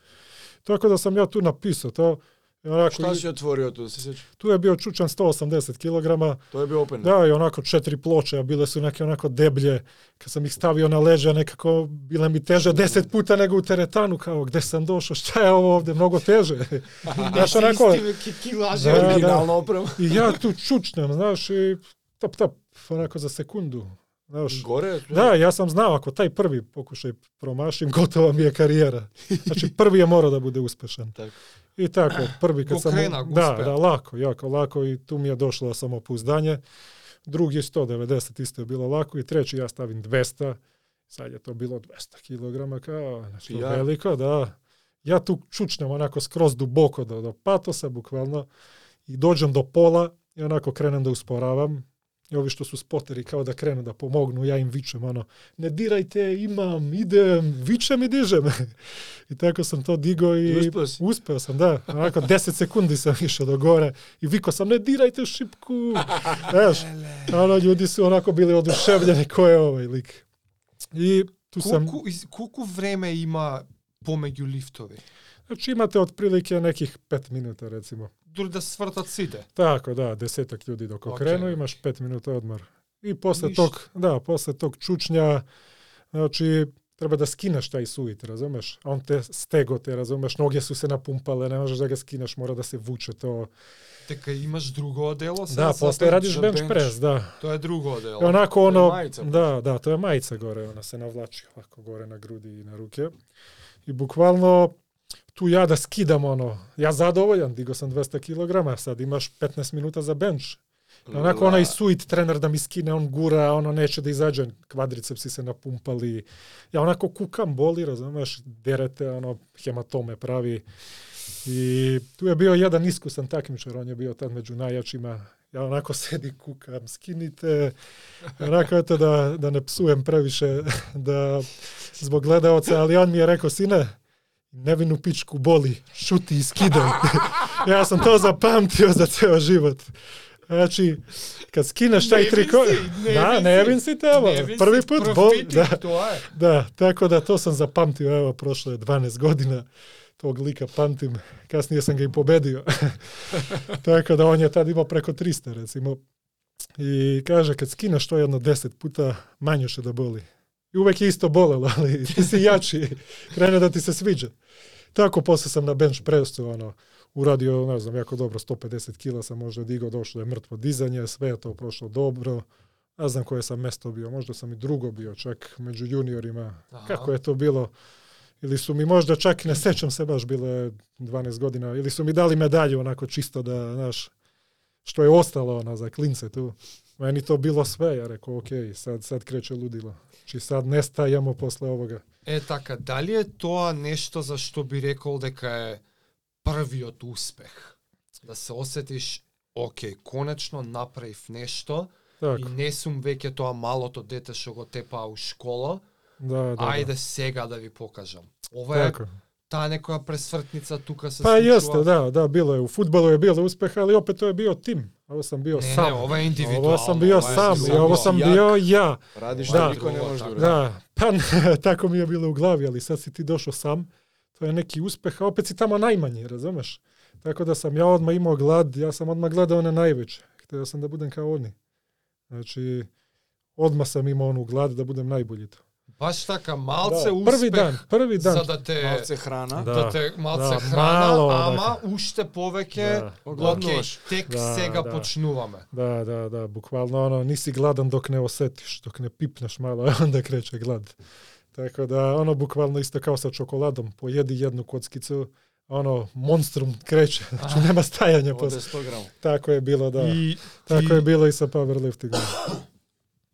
Tako da sam ja tu napisao to, i onako, Шта i- си отворио ту, да се сеќа? tu je bio čučan 180 kg, Тоа е био опен. da, i onako četiri ploče, a bile su neke onako deblje. Kad sam ih stavio na leđa, nekako bile mi teže deset puta nego u teretanu, kao gde sam došao, šta je ovo ovde, mnogo teže. Znaš, onako, килажи. Да, да. Оригинална опрема. I ja tu čučnem, znaš, i tap, tap, onako za sekundu. Znaš, Горе? da, ja sam znao, ako taj prvi pokušaj promašim, gotova mi je karijera. Znači, prvi je morao da bude uspešan. Tako. I tako, prvi kad sam... go da, da, lako, jako lako i tu mi je došlo samopouzdanje. Drugi 190 isto je bilo lako i treći ja stavim 200. Sad je to bilo 200 kg kao nešto Ja. veliko, da. Ja tu čučnem onako skroz duboko do, do patosa, bukvalno, i dođem do pola i onako krenem da usporavam I ovi što su spoteri kao da krenu da pomognu, ja im vičem ono, ne dirajte, imam, idem, vičem i dižem. I tako sam to digo i, I uspeo sam, da. Onako 10 sekundi sam išao do gore i vikao sam, ne dirajte šipku. Znaš, ono, ljudi su onako bili oduševljeni ko je ovaj lik. I tu sam, Колку, из, колку време има помеѓу лифтови? znači imate otprilike nekih 5 minuta recimo. дури да свртат сите. Така, да, десеток луѓе доко okay. крену, имаш 5 минути одмор. И после ток, да, после ток чучња, значи треба да скинеш тај суит, разумеш? Он те стего те, разумеш, ноге су се напумпале, не можеш да ги скинеш, мора да се вуче тоа. Така имаш друго одело се. Да, после радиш бенч прес, да. Тоа е друго одело. Онако оно, мајца, да, да, тоа е мајца горе, она се навлачи овако горе на груди и на руке. И буквално tu ja da skidam ono, ja zadovoljan, digo sam 200 kg, sad imaš 15 minuta za bench. Onako onaj suit trener da mi skine, on gura, ono neće da izađe, kvadricepsi se napumpali. Ja onako kukam, boli, razumeš, derete, ono, hematome pravi. I tu je bio jedan iskusan takmičar, on je bio tad među najjačima. Ja onako sedi, kukam, skinite. Onako, eto, da, da ne psujem previše da, zbog gledaoca, ali on mi je rekao, sine, nevinu pičku boli, šuti i skidaj. ja sam to zapamtio za ceo život. Znači, kad skineš taj triko... si, nevin da, nevin si tamo. Prvi put bol, da, da, tako da to sam zapamtio, evo, prošlo je 12 godina, tog lika pamtim, kasnije sam ga i pobedio. tako da on je tad imao preko 300, recimo. I kaže, kad skineš to jedno 10 puta, manje će da boli. I uvek je isto bolelo, ali ti si jači, krene da ti se sviđa. Tako posle sam na bench pressu, ono, uradio, ne znam, jako dobro, 150 kila sam možda digao, došlo je mrtvo dizanje, sve je to prošlo dobro. Ne znam koje sam mesto bio, možda sam i drugo bio, čak među juniorima. Aha. Kako je to bilo? Ili su mi možda čak, ne sećam se baš, bilo je 12 godina, ili su mi dali medalju onako čisto da, znaš, što je ostalo ono, za klince tu. Мени то било све, ја реков, окей, сад, сад крече лудила. Чи сад не стајамо после овога. Е, така, дали е тоа нешто за што би рекол дека е првиот успех? Да се осетиш, окей, конечно направив нешто, так. и не сум веќе тоа малото дете што го тепаа у школа, да, да, да. ајде да. сега да ви покажам. Ова така. е таа некоја пресвртница тука се Па случува. јесте, да, да, било е. У фудбалот е било успех, али опет тоа е био тим. Ovo sam bio Не, sam. не, ова е индивидуално. Ovo sam bio ова е sam i ovo sam jak. bio ja. Radiš Da. da niko ne može da. Da, pa tako mi je bilo u glavi, ali sad si ti došao sam, to je neki uspeh, a opet si tamo najmanji, razumeš? Tako da sam ja odmah imao glad, ja sam odmah gledao one najveće. Htio sam da budem kao oni. Znači, odmah sam imao onu glad da budem najbolji tu. Баш така, малце да, успех први ден, први ден. за да те малце храна, да, да те малце да, храна, мало, ама така. уште повеќе да, окей, тек да, сега да. почнуваме. Да, да, да, буквално оно, не си гладен док не осетиш, док не пипнеш мало, онда крече глад. Така да, оно буквално исто као со чоколадом, поједи jednu коцкицу, оно монструм крече, значи нема стајање после. Тако е било, да. И, Тако и... е било и со пауерлифтингот.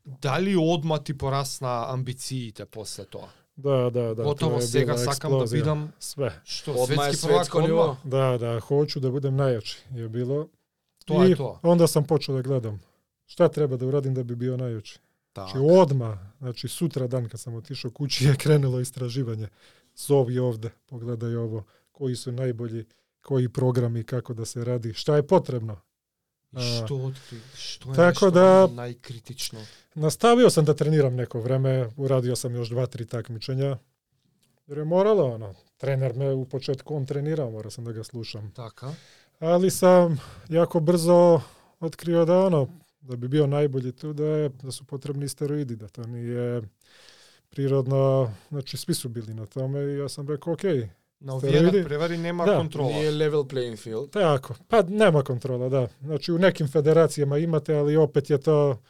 Дали одма ти порасна амбициите после тоа? Da, da, da. Готово to je сега сакам да eksplozija. бидам Sve. што je светски svetsko одма. Da, da, hoću da budem najjači je bilo. Тоа I е тоа. onda sam počeo da gledam. Šta treba da uradim da bi bio najjači? Така. Znači odma, znači sutra dan kad sam otišao kući je krenulo istraživanje. Zovi ovde, pogledaj ovo, koji su najbolji, koji programi, kako da se radi, šta je potrebno. Што откри, што е Така нешто да- најкритично? Nastavio sam da treniram neko vreme, uradio sam još dva, tri takmičenja, jer je moralo, ono, trener me u početku on trenirao, morao sam da ga slušam. Така. Ali sam jako brzo otkrio da ono, da bi bio najbolji tu, da, je, da su potrebni steroidi, da to nije prirodno, znači svi su bili na tome i ja sam rekao, ok, Стероиди? овие превари нема Да. контрола. Nije level playing field. tako, pa nema kontrola, da. Znači u nekim federacijama imate, ali opet je to,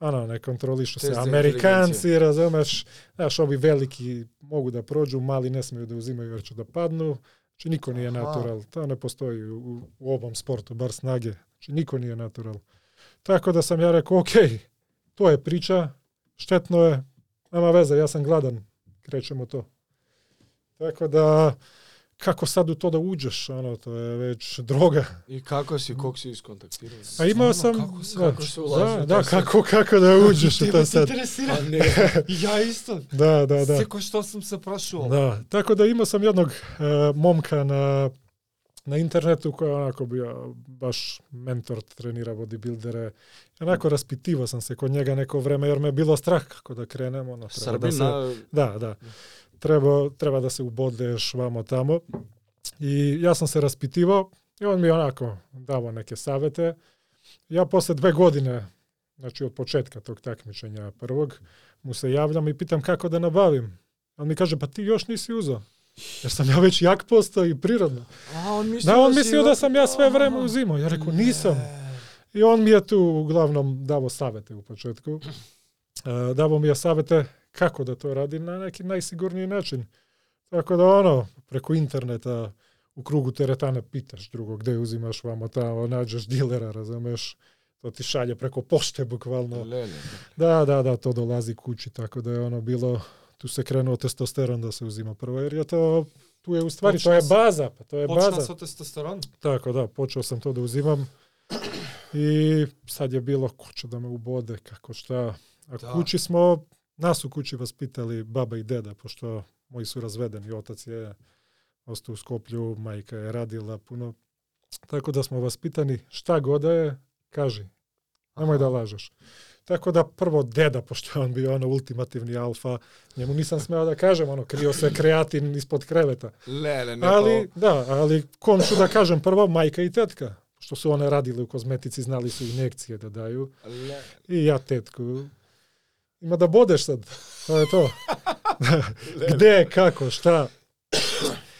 ono, ne kontrolišu se. Amerikanci, razumeš, znaš, ovi veliki mogu da prođu, mali ne smiju da uzimaju jer će da padnu. Znači niko nije Aha. natural, to ne postoji u, u ovom sportu, bar snage. Znači niko nije natural. Tako da sam ja rekao, ok, to je priča, štetno je, nema veze, ja sam gladan, krećemo to. Tako da, kako sad u to da uđeš, ono, to je već droga. И како си, ког си исконтактирал? A imao sam... kako se- da, kako se ulazi da, da, kako, kako da uđeš u to sad. А не, И ја исто. Da, da, da. Секој што сум се прашувал. Da, tako da imao sam jednog e, momka na, na internetu koji je onako bio baš mentor, trenira bodybuildere. Onako raspitivao sam se kod njega neko vreme jer me je bilo strah kako da krenem. Ono, da, Srbin, se, на... da, da. Treba, treba da se ubodeš vamo tamo. I ja sam se raspitivao i on mi je onako davao neke savete. Ja posle dve godine, znači od početka tog takmičenja prvog, mu se javljam i pitam kako da nabavim. On mi kaže, pa ti još nisi uzeo. Jer sam ja već jak postao i prirodno. А, он мислил Da, on си mislio da sam ja sve vreme uzimao. Ja rekao, nisam. I on mi je tu uglavnom davo savete u početku. E, davo mi je savete kako da to radim na neki najsigurniji način. Tako da ono, preko interneta u krugu teretana pitaš drugo gde uzimaš vamo tamo, nađeš dilera, razumeš, to ti šalje preko pošte bukvalno. Леле. Da, da, da, to dolazi kući, tako da je ono bilo, tu se krenuo testosteron da se uzima prvo, jer je to, tu je u stvari, to je baza, pa to je Почна baza. со тестостерон. Tako da, počeo sam to da uzimam i sad je bilo ko će da me ubode, kako šta. A Da. kući smo, nas u kući vaspitali baba i deda, pošto moji su razvedeni, otac je ostao u Skoplju, majka je radila puno. Tako da smo vaspitani, šta god da je, kaži, nemoj da lažeš. Tako da prvo deda, pošto je on bio ono ultimativni alfa, njemu nisam smeo da kažem, ono, krio se kreatin ispod kreveta. Леле, не Ali, da, ali kom ću da kažem prvo, majka i tetka. Što su one radile u kozmetici, znali su injekcije da daju. Леле. I ja tetku. Има да бодеш сад. Тоа е тоа. Где, како, шта?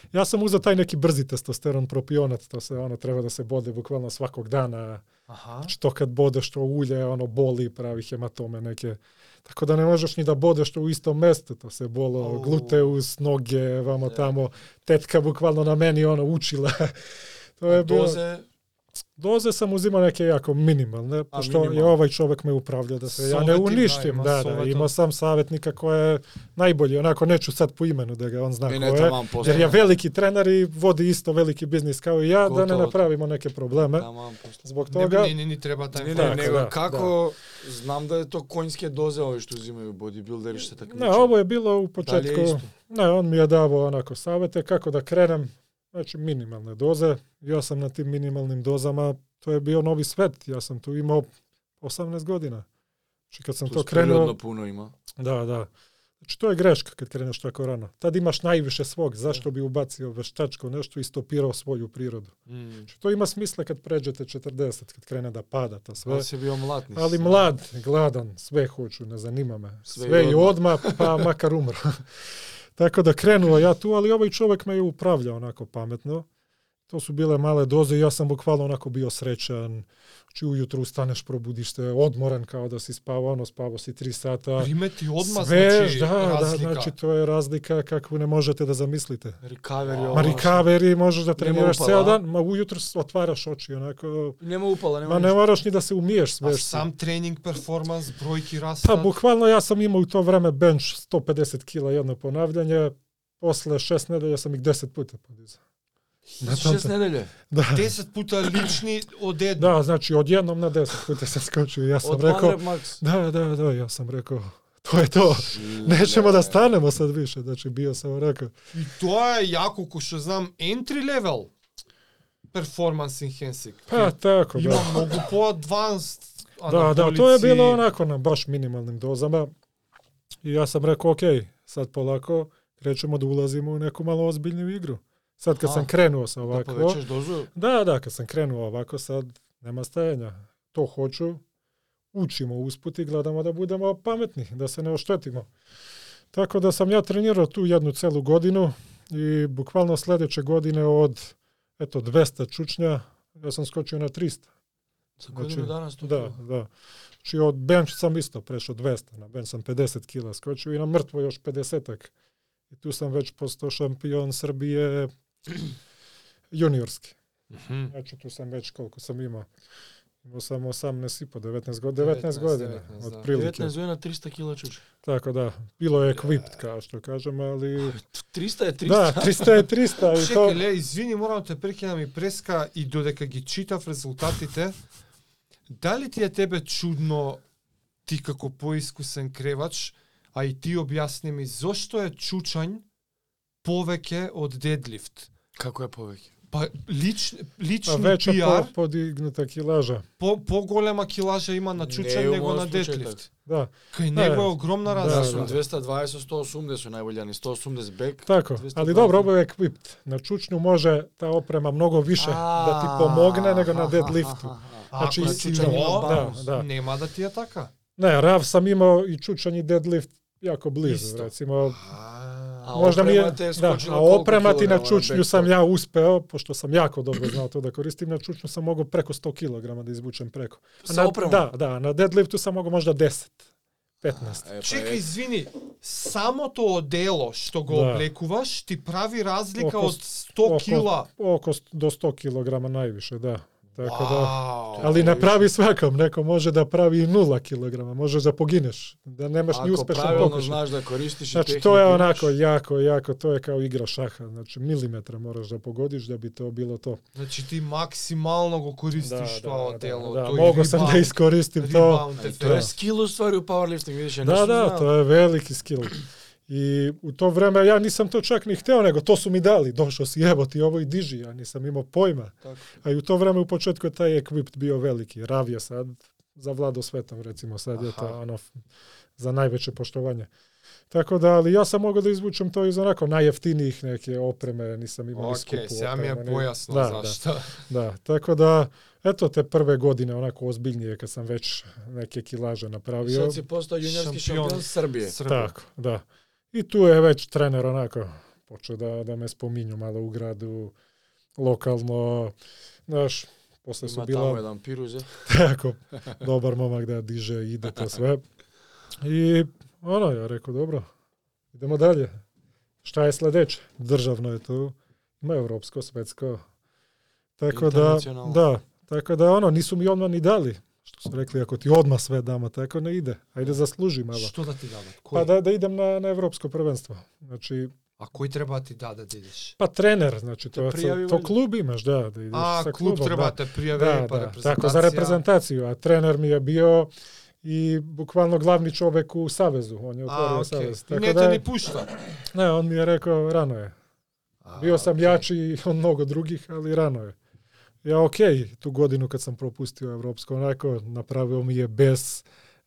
Јас сум узел тај неки брзи тестостерон пропионат, тоа се оно треба да се боде буквално сваког дана. Аха. Што кад бодеш што уље, оно боли, прави хематоме неке. Така да не можеш ни да бодеш што у исто место, тоа се боло Оу. глутеус, ноге, вамо yeah. тамо. Тетка буквално на мене оно учила. тоа е било. Дозе Дозе сам узима неке јако минимална, пошто ја овај човек ме управља да се ја не уништим, да, да, да, има сам саветника кој е најболи, онако нечу сад по имену да го он зна кој е, јер ја велики тренер и води исто велики бизнис и ја, Готово, да не направимо неке проблеме. Због тога не, не, не, не треба тај не, не, не, како да. знам да е то конјске дозе овој што зимају бодибилдери што така. Не, ово е било у почетку. Не, он ми ја даво онако савете како да кренем. Znači minimalne doze. Ja sam na tim minimalnim dozama, to je bio novi svet, ja sam tu imao 18 godina. Znači kad sam to Тоа krenuo, пуно има. Da, da. Znači, to je greška kad kreneš tako rano. Tad imaš najviše svog. Zašto bi ubacio veštačko nešto i stopirao svoju prirodu? Znači, to ima smisla kad pređete 40, kad krene da pada to sve. Био млад, не Ali mlad, gladan, sve hoću, ne zanima me. Sve Sve, i odmah, pa makar umro. tako da krenuo ja tu, ali ovaj čovjek me je upravljao onako pametno. To su bile male doze i ja sam bukvalno onako bio srećan. Znači ujutru ustaneš, probudiš se, odmoran kao da si spavao, ono spavao si tri sata. Примети одма Svež, значи da, da, разлика. znači to je razlika kakvu ne možete da zamislite. Рикавери Ma ова. recovery možeš da treniraš upala, ceo a? dan, ma ujutro s- otvaraš oči, onako, Нема упала, нема ma ne moraš ni da se umiješ sve. сам тренинг, перформанс, бројки Pa растат. bukvalno ja sam imao u to vreme bench 150 kila jedno ponavljanje, posle šest nedelja sam ih 10 puta podizao. Na tom Шест te- неделе. Da, 10 puta lični едно. da, znači odjednom na 10 puta sam skočio. Ja sam Од rekao, Max. da, da, da, ja sam rekao, to je to. Nećemo da stanemo sad više. Znači bio sam rekao, И тоа е јако кој што знам entry level performance enhancing. pa tako, Има da. многу по advanced Da, da, to je bilo onako na baš minimalnim dozama. I ja sam rekao, ok, sad polako krećemo da ulazimo u neku malo ozbiljniju igru. Sad kad Aha. sam krenuo sa Да ovako, повечеш дозу. da, da, kad sam krenuo ovako sad nema stajanja. To hoću, učimo usput i gledamo da budemo pametni, da se ne oštetimo. Tako da sam ja trenirao tu jednu celu godinu i bukvalno sledeće godine od eto 200 čučnja ja sam skočio na 300. За годину дана сто Da, da. Znači od bench sam isto prešao 200, na bench sam 50 kila skočio i na mrtvo još 50-ak. I tu sam već postao šampion Srbije Јуниорски. Mm -hmm. Значи ту сам веќе колку сам има во само 18 и по 19 години, 19, 19 година, од прилики. 19 години на 300 кила чуч. Така да, било е квипт како што кажам, али 300 е 300. Да, 300 е 300 и то... ле, извини, морам да те прекинам и преска и додека ги читав резултатите, дали ти е тебе чудно ти како поискусен кревач, а и ти објасни ми зошто е чучањ повеќе од дедлифт. Како е повеќе? Па лич, лични па веќе PR, по, подигната килажа. По, по-голема килажа има на чучен не, него на дедлифт. Така. Да. Кај да него е огромна да, разлика. Да, да, 220 180 најбољани, 180 бек. Така, 220. али добро бе еквипт. На чучну може таа опрема многу више да ти помогне него на дедлифту. Значи и си да, да. нема да ти е така. Не, Рав сам имао и чучани и дедлифт јако близо, Исто. рецимо. А Можда ми е, да, а опрема ти на чучњу сам ја успео, пошто сам јако добро знаел тоа да користим, на чучњу сам могу преко 100 кг да извучам преко. А на, опрема? Да, да, на дедлифту сам могу можда 10. 15. Чека, извини, самото одело што го да. облекуваш ти прави разлика око, од 100 кила. Око до 100 килограма највише, да. Tako da, Вау. ali ne pravi svakom, neko može da pravi i 0 kg, možeš da pogineš, da nemaš ni Ако uspešan правилно pokušaj. знаеш да користиш и Znači, техники to je onako jako, jako, to je kao igra šaha. Znači, milimetra moraš da pogodiš da bi to bilo to. Значи ти максимално го користиш тоа одело. da, тој mogo sam da ребаунд- iskoristim to. ребаунд Ај, Тоа е ефект. скил уствари у пауерлифтинг, видиш, ја не Da, da, знал. to je veliki skill. I u to vreme ja nisam to čak ni hteo, nego to su mi dali. Došao si, evo ti ovo i diži, ja nisam imao pojma. Tako. A i u to vreme u početku je taj equipped bio veliki. Rav je sad zavladao svetom, recimo, sad je to Aha. ono, za najveće poštovanje. Tako da, ali ja sam mogao da izvučem to iz onako najjeftinijih neke opreme, nisam imao ni skupu е opremu, ni- појасно Da, da. зашто. Da, tako da, eto te prve godine onako ozbiljnije kad sam već neke kilaže napravio. Sad si postao juniorski Šампион. шампион Srbije. Србија. Tako, da. I tu je već trener onako počeo da, da me spominju malo u gradu, lokalno, znaš, posle su bila таму еден пирузе. tako, dobar momak da diže ide to sve. I ono, ja rekao, dobro, idemo dalje. Šta je sledeće? Državno je tu, ima evropsko, svetsko. Tako da, da, tako da ono, nisu mi odmah ni dali. Što su rekli, ako ti odmah sve damo, tako ne ide. Ajde zasluži malo. Што да ти дадат? Pa Кој? da, da idem na, na evropsko prvenstvo. Znači, кој треба да ти даде да идеш? pa trener, znači to, Te prijavi to klub imaš, da, da ideš А, sa klubom. треба da. да те пријави, Da, па da, репрезентација. tako za reprezentaciju, a trener mi je bio i bukvalno glavni čovek u savezu, on je otvorio окей. savez. Tako не da, те je- ни пушта. ne, on mi je rekao, rano je. А, Bio sam окей. jači od mnogo drugih, ali rano je. Ја окей, ту годину кога сам пропустио европско, онако направио ми е без,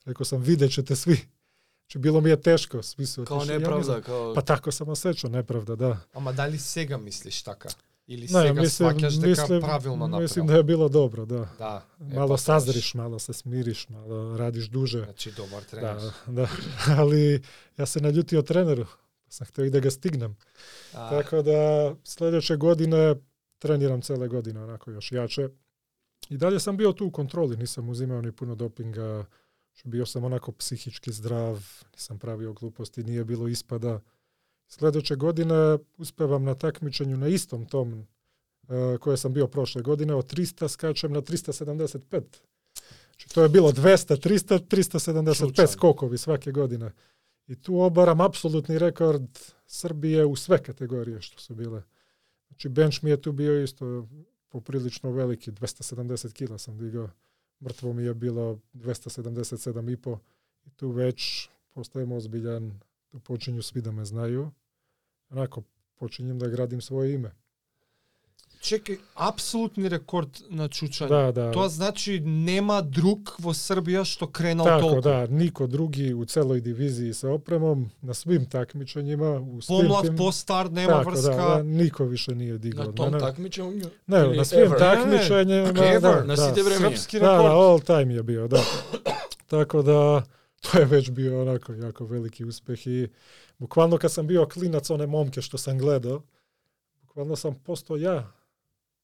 реко сам видечете сви. Че било ми е тешко, смисла. Као неправда, као... Па тако сам осечо, неправда, да. Ама дали сега мислиш така? Или не, сега мислим, сваќаш дека мислим, правилно направил? Мислим да е било добро, да. да е, мало па, сазриш, мало се смириш, мало радиш дуже. Значи добар да, тренер. Да, да. Али јас се наљутио тренеру. Сам хтео и да га стигнам. А... Така да следеќа година treniram cele godine onako još jače. I dalje sam bio tu u kontroli, nisam uzimao ni puno dopinga. Bio sam onako psihički zdrav, nisam pravio gluposti, nije bilo ispada. Sljedeće godine uspevam na takmičenju na istom tom uh, koje sam bio prošle godine, od 300 skačem na 375. Znači to je bilo 200, 300, 375 Slučajno. skokovi svake godine. I tu obaram apsolutni rekord Srbije u sve kategorije što su bile. Znači bench mi je tu bio isto poprilično veliki, 270 kila sam digao. Mrtvo mi je bilo 277,5 i tu već postajem ozbiljan, tu počinju svi da me znaju. Onako, počinjem da gradim svoje ime. Чекај, апсолутни рекорд на чучање. Да, да. Тоа значи нема друг во Србија што кренал Тако, толку. Така, да, нико други у целој дивизии со опремом на свим такмичењима у Помлад, тим... постар, нема така, врска. Да, да, нико више не е дигал. На том такмичења? Не, на свим такмичења. Да, да. На сите време. Српски да, рекорд. Да, all time ја био, да. Така да, тоа е веќе био онако јако велики успех и буквално кога сам био клинац оне момке што сам гледал, буквално сам постоја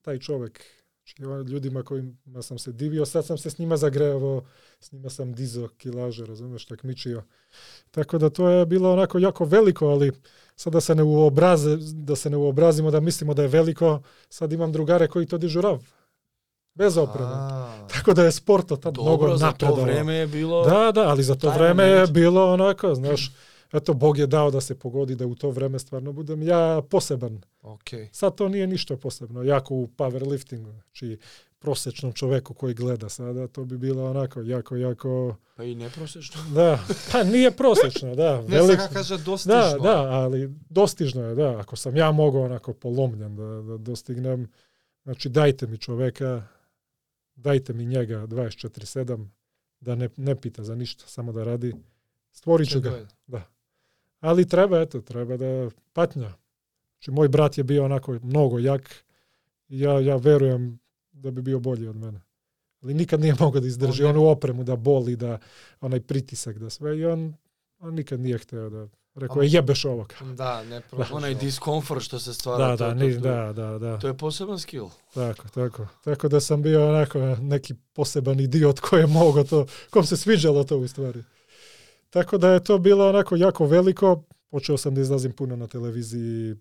taj čovek. Znači, ljudima kojima sam se divio, sad sam se s njima zagrevao, s njima sam dizo kilaže, razumeš, takmičio. Tako da to je bilo onako jako veliko, ali sad da se ne uobraze, da se ne uobrazimo, da mislimo da je veliko, sad imam drugare koji to dižu rav. bez opreme. Tako da je sport od tad mnogo Dobro, za to vreme je bilo... Da, da, ali za to vreme je bilo onako, znaš, eto, Bog je dao da se pogodi da u to vreme stvarno budem ja poseban. окей. Sad to nije ništa posebno, jako u powerliftingu, znači prosječnom čoveku koji gleda sada, to bi bilo onako jako, jako, Pa i neprosečno. da, pa nije prosječno, da, Не velik, кажа достижно. da, da, ali dostižno je, da, ako sam ja mogao onako polomljen da, da dostignem, znači dajte mi čoveka, dajte mi njega 24-7, da ne, ne pita za ništa, samo da radi, stvorit ću ga. дојде. Ali treba, eto, treba da patnja. Znači, moj brat je bio onako mnogo jak ja, ja verujem da bi bio bolji od mene. Ali nikad nije mogao da izdrži On onu opremu, da boli, da onaj pritisak, da sve. I on, on nikad nije hteo da... Rekao je, jebeš ovo. Да, не прошло. Onaj diskomfort što se stvara. Da, da, to, ni, to, da, da, da. To je poseban skill. Tako, tako. Tako da sam bio onako neki poseban idiot koji je mogao to, kom se sviđalo to u stvari. Tako da je to bilo onako jako veliko. Počeo sam da izlazim puno na televiziji.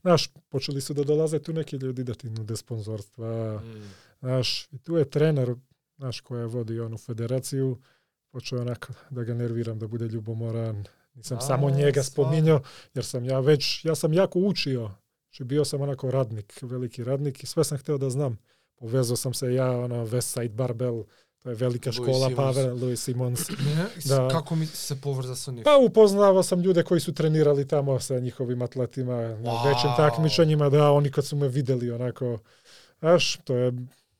Znaš, počeli su da dolaze tu neki ljudi da ti nude sponzorstva. Znaš, i tu je trener, znaš, koja vodi onu federaciju, počeo onako da ga nerviram, da bude ljubomoran. Nisam A, samo njega spominjao, jer sam ja već, ja sam jako učio. Znači bio sam onako radnik, veliki radnik i sve sam hteo da znam. Povezao sam se ja, ono, Westside Barbell, to je velika Louis škola, Simmons. Pavel, Louis Simons. Да. како ми се поврза со нив? Pa upoznavao sam ljude koji su trenirali tamo sa njihovim atletima na Wow. većim takmičenjima, da oni kad su me videli onako, znaš, to je,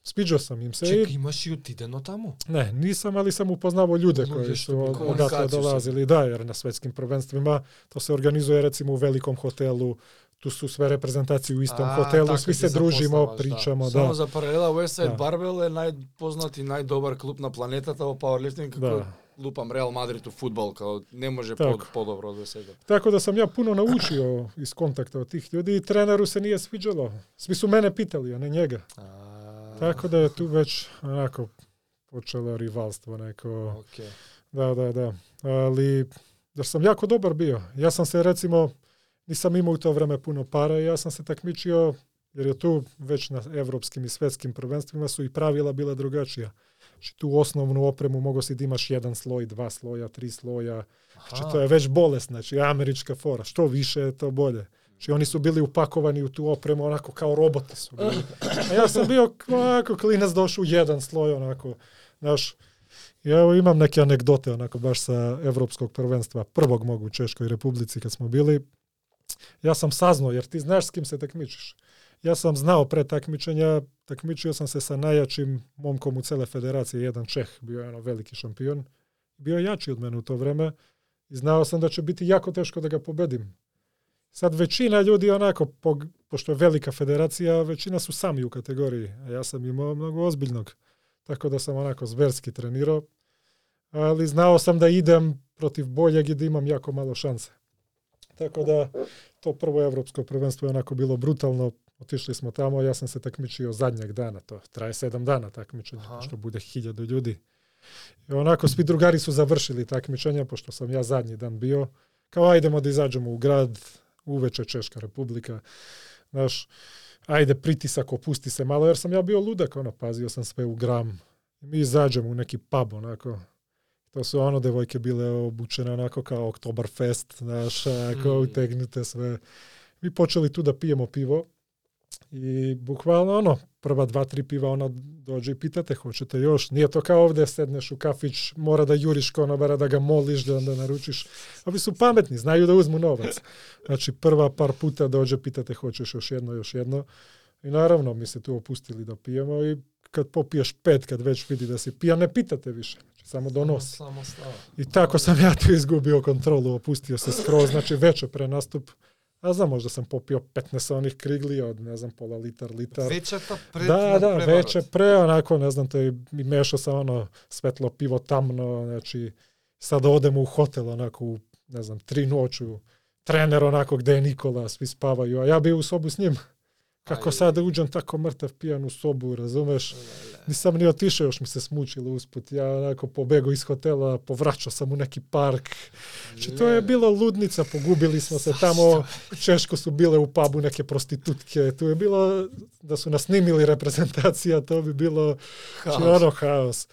sviđao sam im se i Чека, имаш и отидено таму? Ne, nisam, ali sam upoznavao ljude Ljude koji su od- odatle sam. dolazili. Da, jer na svetskim prvenstvima to se organizuje recimo u velikom hotelu, ту су све репрезентации у истом хотелу, сви се дружимо, причамо, да. Само за паралела Westside да. Barbell е најпознат и најдобар клуб на планетата во пауерлифтинг, да. како да. лупам Реал Мадрид у футбол, као не може под, подобро од Westside. Така да сам ја пуно научио из контакта од тих луѓе и тренеру се ние е Сви су мене питали, а не njega. А... Така да е ту веќе онако почело ривалство неко. Okay. Да, да, да. Али, да сам јако добар био. Јас сам се рецимо nisam imao u to vreme puno para i ja sam se takmičio, jer je tu već na evropskim i svetskim prvenstvima su i pravila bila drugačija. Znači tu osnovnu opremu mogo si da imaš jedan sloj, dva sloja, tri sloja. Znači to je već bolest, znači američka fora. Što više, to bolje. Znači oni su bili upakovani u tu opremu onako kao roboti su bili. A ja sam bio onako klinac došao u jedan sloj onako, znaš, ja evo imam neke anegdote onako baš sa evropskog prvenstva, prvog mogu u Češkoj republici kad smo bili. Ja sam saznao, jer ti znaš s kim se takmičiš. Ja sam znao pre takmičenja, takmičio sam se sa najjačim momkom u cele federacije, jedan Čeh, bio je ono veliki šampion. Bio je jači od mene u to vreme i znao sam da će biti jako teško da ga pobedim. Sad većina ljudi onako, pog- pošto je velika federacija, većina su sami u kategoriji, a ja sam imao mnogo ozbiljnog. Tako da sam onako zverski trenirao, ali znao sam da idem protiv boljeg i da imam jako malo šanse. Tako da to prvo evropsko prvenstvo je onako bilo brutalno. Otišli smo tamo, ja sam se takmičio zadnjeg dana, to traje sedam dana takmičenje, Aha. što bude hiljadu ljudi. I onako svi drugari su završili takmičenje, pošto sam ja zadnji dan bio. Kao ajdemo da izađemo u grad, uveče Češka republika. Znaš, ajde pritisak, opusti se malo, jer sam ja bio ludak, ono, pazio sam sve u gram. Mi izađemo u neki pub, onako, to su ono devojke bile obučene onako kao Oktoberfest, znaš, onako, Mm. utegnute sve. Mi počeli tu da pijemo pivo i bukvalno ono, prva dva, tri piva ona dođe i pitate hoćete još. Nije to kao ovde sedneš u kafić, mora da juriš konobara, da ga moliš, da onda naručiš. Ovi su pametni, znaju da uzmu novac. Znači prva par puta dođe, pitate hoćeš još jedno, još jedno. I naravno mi se tu opustili da pijemo i kad popiješ pet, kad već vidi da si pijan, ne pitate više. Samo donosi. Само става. I tako sam ja tu izgubio kontrolu, opustio se skroz, znači veče pre nastup. A znam, možda sam popio 15 onih krigli od, ne znam, pola litar, litar. Вечата пред Da, da, надпреварот. veče pre, onako, ne znam, to je, i mešao sam ono svetlo pivo tamno, znači, sad odem u hotel, onako, u, ne znam, tri noću, trener onako gde je Nikola, svi spavaju, a ja bio u sobu s njim. Kako sad da uđem tako mrtav pijan u sobu, razumeš? Nisam ni otišao, još mi se smučilo usput. Ja onako pobegao iz hotela, povraćao sam u neki park. Znači, to je bilo ludnica, pogubili smo se tamo. Češko su bile u pubu neke prostitutke. Tu je bilo, da su nas snimili reprezentacija, to bi bilo znači, ono haos.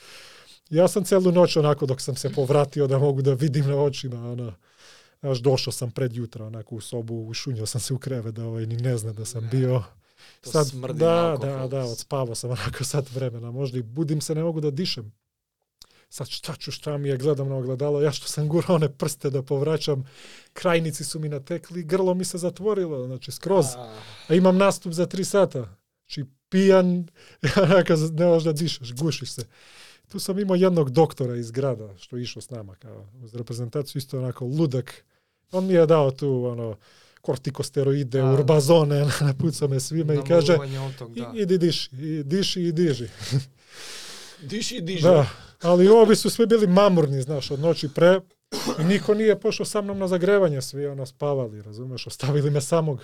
Ja sam celu noć onako dok sam se povratio da mogu da vidim na očima, ono, Znaš, došao sam pred jutra onako u sobu, ušunio sam se u krevet da ovaj ni ne zna da sam bio. To smrdi na da, alkohol. da, da, odspavao sam onako sat vremena, možda i budim se, ne mogu da dišem. Sad šta ću, šta mi je, gledam na ogledalo, ja što sam gurao one prste da povraćam, krajnici su mi natekli, grlo mi se zatvorilo, znači skroz. A, A imam nastup za tri sata. Znači pijan, ne možeš da dišeš, gušiš se. Tu sam imao jednog doktora iz grada što je išao s nama kao uz reprezentaciju, isto onako ludak. On mi je dao tu ono kortikosteroide, Da. urbazone, napucao me svime i kaže da. i, idi diši, i diši i diži. diši, diži. Da, ali ovi su svi bili mamurni, znaš, od noći pre. I niko nije pošao sa mnom na zagrevanje, svi ono spavali, razumeš, ostavili me samog.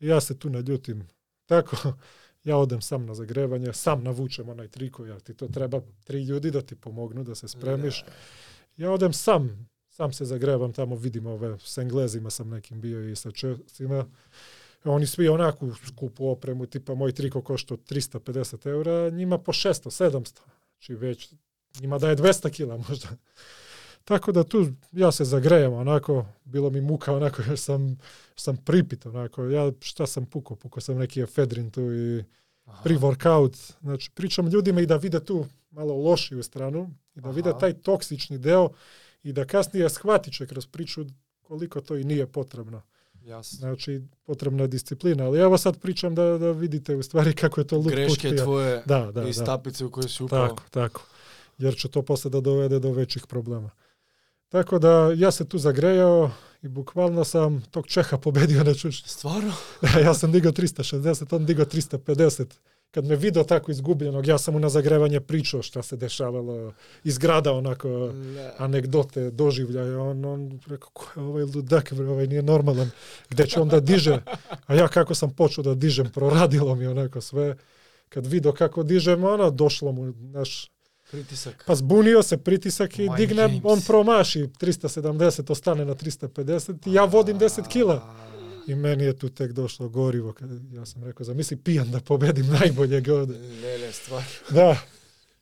I ja se tu naljutim. Tako, ja odem sam na zagrevanje, sam navučem onaj triko, jer ti to treba tri ljudi da ti pomognu da se spremiš. Ja odem sam, sam se zagrevam tamo, vidim ove, s Englezima sam nekim bio i sa Česima. Oni svi onako skupu opremu, tipa moj triko košta 350 eura, njima po 600, 700. Znači već, njima daje 200 kila možda. Tako da tu ja se zagrejem onako, bilo mi muka onako jer sam, sam pripit onako, ja šta sam pukao, pukao sam neki efedrin tu i Aha. pre-workout. Znači pričam ljudima i da vide tu malo lošiju stranu i da vide Aha. taj toksični deo i da kasnije shvatit će kroz priču koliko to i nije potrebno. Jasno. Znači, potrebna je disciplina. Ali evo sad pričam da, da vidite u stvari kako je to luk Greške putija. tvoje Da, da, i da. stapice u koje si upao. Tako, tako. Jer će to posle da dovede do većih problema. Tako da ja se tu zagrejao i bukvalno sam tog Čeha pobedio na čučnju. Stvarno? ja sam digao 360, on digao 350. Kad me video tako izgubljenog, ja sam mu na zagrevanje pričao šta se dešavalo iz grada, onako Ne. anegdote, doživljaje. On, on rekao, ko je ovaj ludak, bre, ovaj nije normalan. Gde će on da diže? A ja kako sam počeo da dižem, proradilo mi onako sve. Kad video kako dižem, ono, došlo mu, znaš, Pritisak. pa zbunio se pritisak i Mike digne, James. on promaši 370, ostane na 350 i ja vodim 10 kila. I meni je tu tek došlo gorivo. Kad, ja sam rekao, zamisli pijan da pobedim najboljeg ovde. Ne, ne, stvar. Da.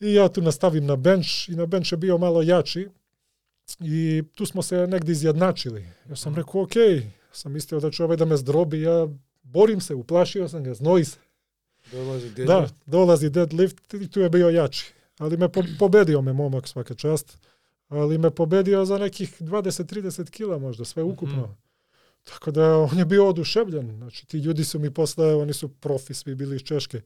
I ja tu nastavim na bench i na bench je bio malo jači i tu smo se negdje izjednačili. Ja sam rekao, ok, sam mislio da će ovaj da me zdrobi, ja borim se, uplašio sam ga, znoji se. Dolazi Da, deadlift. dolazi deadlift i tu je bio jači. Ali me po, pobedio me momak svaka čast. Ali me pobedio za nekih 20-30 kila možda, sve ukupno. Mhm. Tako da on je bio oduševljen. Znači ti ljudi su mi posle, oni su profi svi bili iz Češke.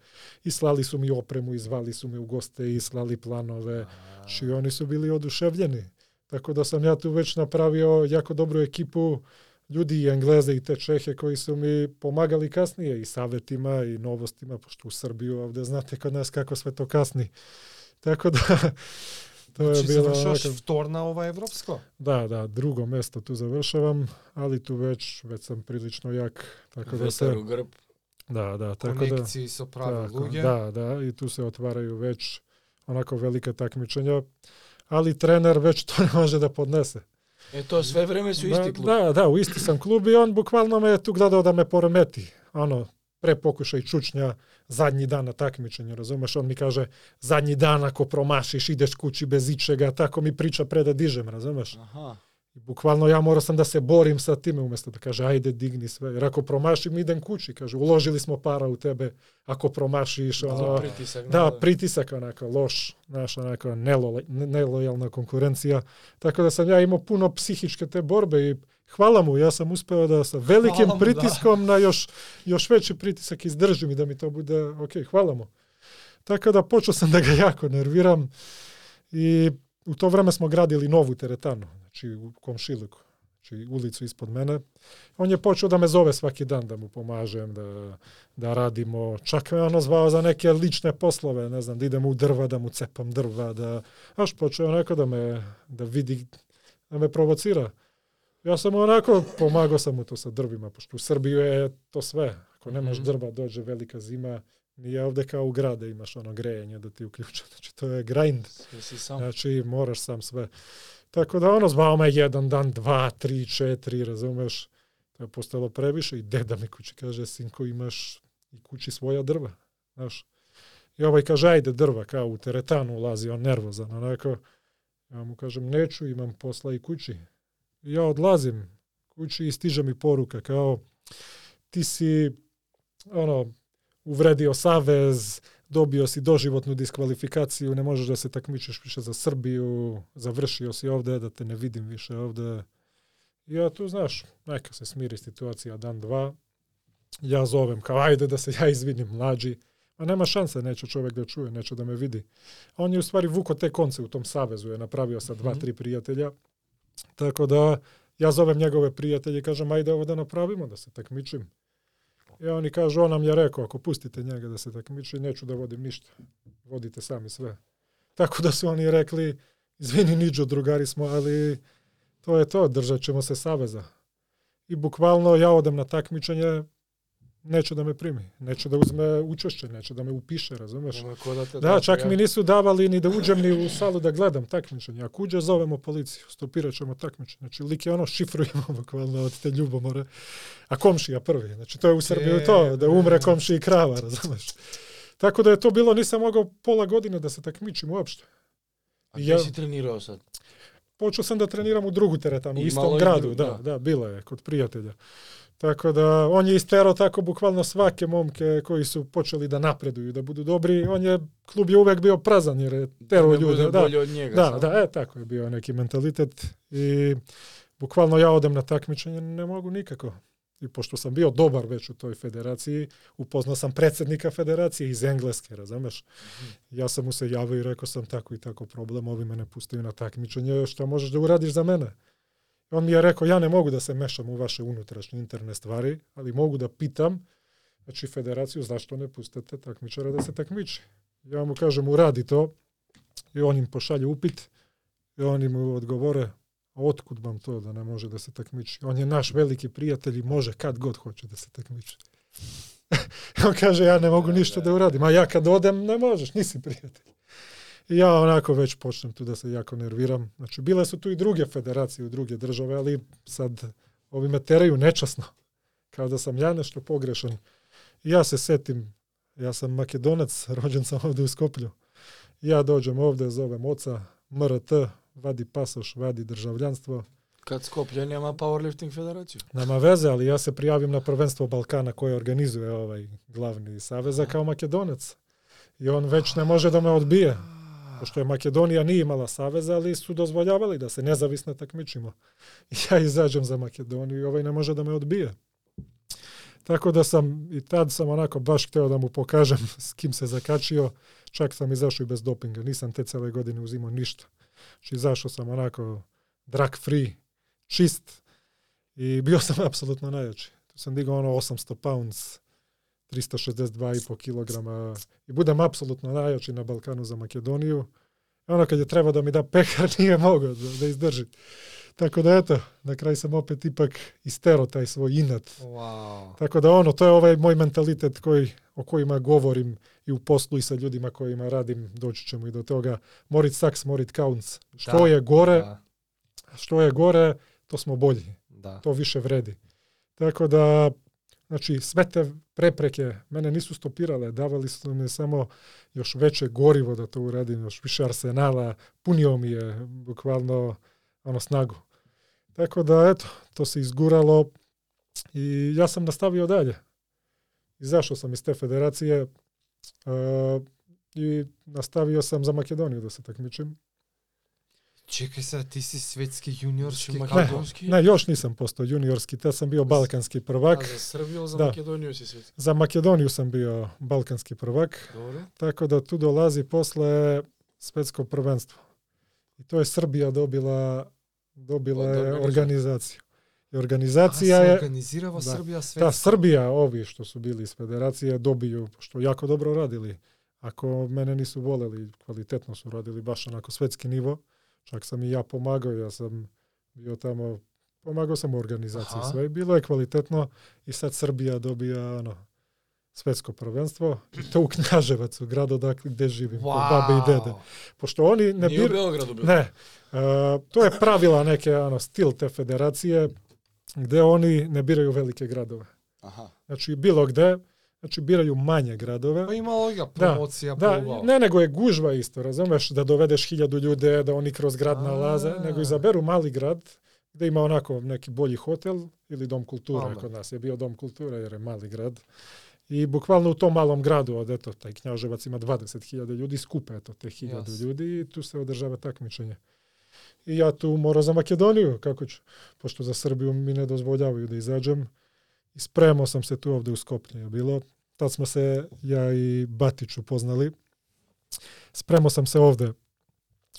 I slali su mi opremu, i zvali su me u goste, i slali planove. Znači oni su bili oduševljeni. Tako da sam ja tu već napravio jako dobru ekipu ljudi i Engleze i te Čehe koji su mi pomagali kasnije i savetima i novostima, pošto u Srbiju ovde znate kod nas kako sve to kasni. Tako da Тоа значи, била завршуваш така... вторна ова европско? Да, да, друго место ту завршавам, али ту веќе веќе сам прилично јак, така да се грб. Да, да, така да. Конекции со прави така, луѓе. Да, да, и ту се отварају веќе онако велика такмичења, али тренер веќе тоа не може да поднесе. Е тоа све време со да, исти клуб. Да, да, у исти сам клуб и он буквално ме ту гледал да ме поремети. Ано, da pre pokušaj čučnja, zadnji dan na takmičenju, razumeš? On mi kaže, zadnji dan ako promašiš, ideš kući bez ičega, tako mi priča pre da dižem, razumeš? Aha. Bukvalno ja morao sam da se borim sa time umjesto da kaže ajde digni sve. Jer ako promašim idem kući, kaže uložili smo para u tebe, ako promašiš ono, Malo pritisak. da, malo. pritisak onako loš, znaš, onako nelojalna konkurencija. Tako da sam ja imao puno psihičke te borbe i hvala mu, ja sam uspeo da sa velikim Hvala mu, da. pritiskom na još, još veći pritisak izdržim i da mi to bude, ok, hvala mu. Tako da počeo sam da ga jako nerviram i u to vreme smo gradili novu teretanu, znači u komšiluku, znači ulicu ispod mene. On je počeo da me zove svaki dan da mu pomažem, da, da radimo. Čak me ono zvao za neke lične poslove, ne znam, da idem u drva, da mu cepam drva, da, znaš, počeo onako da me, da vidi, da me provocira. Ja sam onako, pomagao sam mu to sa drvima, pošto u Srbiju je to sve. Ako nemaš Mhm. drva, dođe velika zima, nije ovde kao u grade imaš ono grejanje da ti uključa. Znači to je grind. Znači moraš sam sve. Tako da ono zvao me jedan dan, dva, tri, četiri, razumeš? To je postalo previše i deda mi kući kaže, sinko imaš i kući svoja drva. Znaš? I ovaj kaže, ajde drva, kao u teretanu ulazi, on nervozan, onako. Ja mu kažem, neću, imam posla i kući. Ja odlazim kući i stiže mi poruka kao, ti si, ono, uvredio savez, dobio si doživotnu diskvalifikaciju, ne možeš da se takmičiš više za Srbiju, završio si ovde, da te ne vidim više ovde. Ja tu, znaš, neka se smiri situacija dan, dva. Ja zovem kao, ajde da se ja izvinim mlađi. A nema šanse, neće čovjek da čuje, neće da me vidi. A on je u stvari vuko te konce u tom savezu, je napravio sa dva, Mhm. tri prijatelja. Tako da ja zovem njegove prijatelje i kažem, ajde ovo da napravimo, da se takmičim. I oni kažu, on nam je rekao, ako pustite njega da se takmiči, neću da vodim ništa. Vodite sami sve. Tako da su oni rekli, izvini Niđo, drugari smo, ali to je to, držat ćemo se saveza. I bukvalno ja odem na takmičenje, neće da me primi, neće da uzme učešće, neće da me upiše, razumeš? Da Da, čak javi. mi nisu davali ni da uđem ni u salu da gledam takmičenje. Ako uđe, zovemo policiju, stopirat ćemo takmičenje. Znači, lik je ono, šifrujemo bukvalno od te ljubomore. A komšija prvi. Znači, to je u Srbiji to, da umre komšiji i krava, razumeš? Tako da je to bilo, nisam mogao pola godine da se takmičim uopšte. A ja- gde si trenirao sad? Počeo sam da treniram u drugu teretanu, u istom gradu, dru- da, da. da, bilo je, kod prijatelja. Tako da, on je isterao tako bukvalno svake momke koji su počeli da napreduju, da budu dobri. On je, klub je uvek bio prazan jer je terao Da ljude. Da, od njega. da, sad. da, e, tako je bio neki mentalitet. I bukvalno ja odem na takmičenje, ne mogu nikako. I pošto sam bio dobar već u toj federaciji, upoznao sam predsednika federacije iz Engleske, razumeš? Ja sam mu se javio i rekao sam tako i tako problem, ovi me ne pustaju na takmičenje, šta možeš da uradiš za mene? On mi je rekao, ja ne mogu da se mešam u vaše unutrašnje interne stvari, ali mogu da pitam, znači federaciju, zašto ne pustate takmičara da se takmiči? Ja mu kažem, uradi to, i on im pošalje upit, i oni mu odgovore, a otkud vam to da ne može da se takmiči? On je naš veliki prijatelj i može kad god hoće da se takmiči. on kaže, ja ne mogu ništa da uradim, a ja kad odem ne možeš, nisi prijatelj. I ja onako već počnem tu da se jako nerviram. Znači, bile su tu i druge federacije u druge države, ali sad ovi me teraju nečasno. Kao da sam ja nešto pogrešan. I ja se setim, ja sam makedonac, rođen sam ovde u Skoplju. I ja dođem ovde, zovem oca, MRT, vadi pasoš, vadi državljanstvo. Kad Skoplje nema powerlifting federaciju. Nema veze, ali ja se prijavim na prvenstvo Balkana koje organizuje ovaj glavni saveza kao makedonac. I on već ne može da me odbije. Pošto je Makedonija nije imala saveza, ali su dozvoljavali da se nezavisno takmičimo. Ja izađem za Makedoniju i ovaj ne može da me odbije. Tako da sam i tad sam onako baš hteo da mu pokažem s kim se zakačio. Čak sam izašao i bez dopinga. Nisam te cele godine uzimao ništa. Znači izašao sam onako drug free, čist i bio sam apsolutno najjači. Tu sam digao ono 800 pounds, 362,5 kilograma i budem apsolutno najjači na Balkanu za Makedoniju. Ono kad je treba da mi da pekar nije mogao da, da izdrži. Tako da eto, na kraju sam opet ipak istero taj svoj inat. Wow. Tako da ono, to je ovaj moj mentalitet koji, o kojima govorim i u poslu i sa ljudima kojima radim, doći ćemo i do toga. Morit saks, morit counts. Što Da, je gore, Da, što je gore, to smo bolji da. to više vredi. Tako da, znači, sve te prepreke mene nisu stopirale, davali su mi samo još veće gorivo da to uradim, još više arsenala, punio mi je bukvalno ono snagu. Tako da, eto, to se izguralo i ja sam nastavio dalje. Izašao sam iz te federacije uh, i nastavio sam za Makedoniju da se takmičim. Čekaj sad, ti si svetski juniorski Znači? Makedonski? Ne, još nisam postao juniorski, tad sam bio balkanski prvak. A za Srbiju, za Da. Makedoniju si svet. Za Makedoniju sam bio balkanski prvak, Dobro. tako da tu dolazi posle svetsko prvenstvo. I to je Srbija dobila, dobila Da je organizaciju. I organizacija je, organizirava Da. Srbija ta svetsko. Srbija, ovi što su bili iz federacije, dobiju, što jako dobro radili. Ako mene nisu voleli, kvalitetno su radili, baš onako svetski nivo. Čak sam i ja pomagao, ja sam bio tamo, pomagao sam u organizaciji Aha. sve. Bilo je kvalitetno i sad Srbija dobija ono, svetsko prvenstvo, i to u Knjaževacu, grad odakle gde živim, kod babe i dede. Pošto oni ne Nije u. Beogradu bilo. Ne, uh, to je pravila neke, ano, stil te federacije, gde oni ne biraju velike gradove. Aha. Znači, bilo gde, znači, biraju manje gradove. Pa ima logika, promocija, Da, probao. ne nego je gužva isto, razumeš, da dovedeš hiljadu ljude, da oni kroz grad nalaze, nego izaberu mali grad, gde ima onako neki bolji hotel ili dom kulture, kod nas je bio dom kulture jer je mali grad. I bukvalno u tom malom gradu, od eto, taj Knjaževac ima 20.000 ljudi, skupe eto te 1000 Jasno. ljudi i tu se održava takmičenje. I ja tu morao za Makedoniju, kako ću, pošto za Srbiju mi ne dozvoljavaju da izađem. I spremao sam se tu ovde u Skoplju bilo. Tad smo se ja i Batić upoznali. Spremao sam se ovde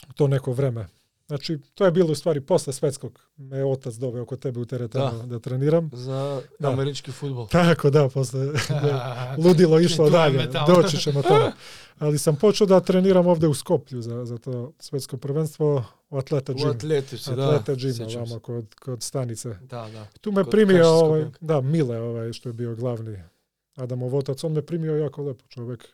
u to neko vreme. Znači, to je bilo u stvari posle svetskog. Me otac doveo kod tebe u teretanu da, Da. treniram. Za Da. američki futbol. Tako da, posle ludilo išlo dalje. Doći ćemo tamo. Ali sam počeo da treniram ovde u Skoplju za, za to svetsko prvenstvo u Atleta U Gym. atletici, da. Atleta Gym, ovamo kod, kod stanice. Da, da. Tu me Kod primio ovaj, da, Mile, ovaj, što je bio glavni Adamov otac, on me primio jako lepo čovek.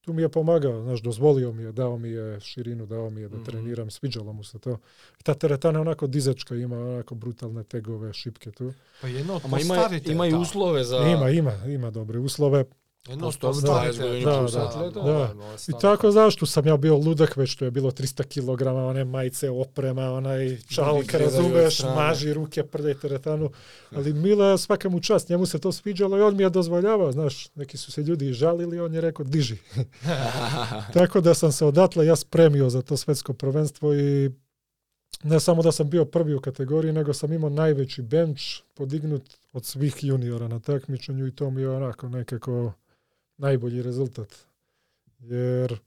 Tu mi je pomagao, znaš, dozvolio mi je, dao mi je širinu, dao mi je da Mhm. treniram, sviđalo mu se to. I ta teretana je onako dizačka, ima onako brutalne tegove, šipke tu. Pa jedno od ima, ima i uslove za... Ima, ima, ima dobre uslove. Jedno postarite. 20 godina plus atleta. Da. I tako, znaš, tu sam ja bio ludak, već tu je bilo 300 kg, one majice, oprema, onaj gledaju od razumeš, maži ruke, prde teretanu. Ali Mila, svaka mu čast, njemu se to sviđalo i on mi je dozvoljavao, znaš, neki su se ljudi žalili, on je rekao, diži. Tako da sam se odatle ja spremio za to svetsko prvenstvo i ne samo da sam bio prvi u kategoriji, nego sam imao najveći bench podignut od svih juniora na takmičenju i to mi je onako nekako najbolji rezultat. Jer,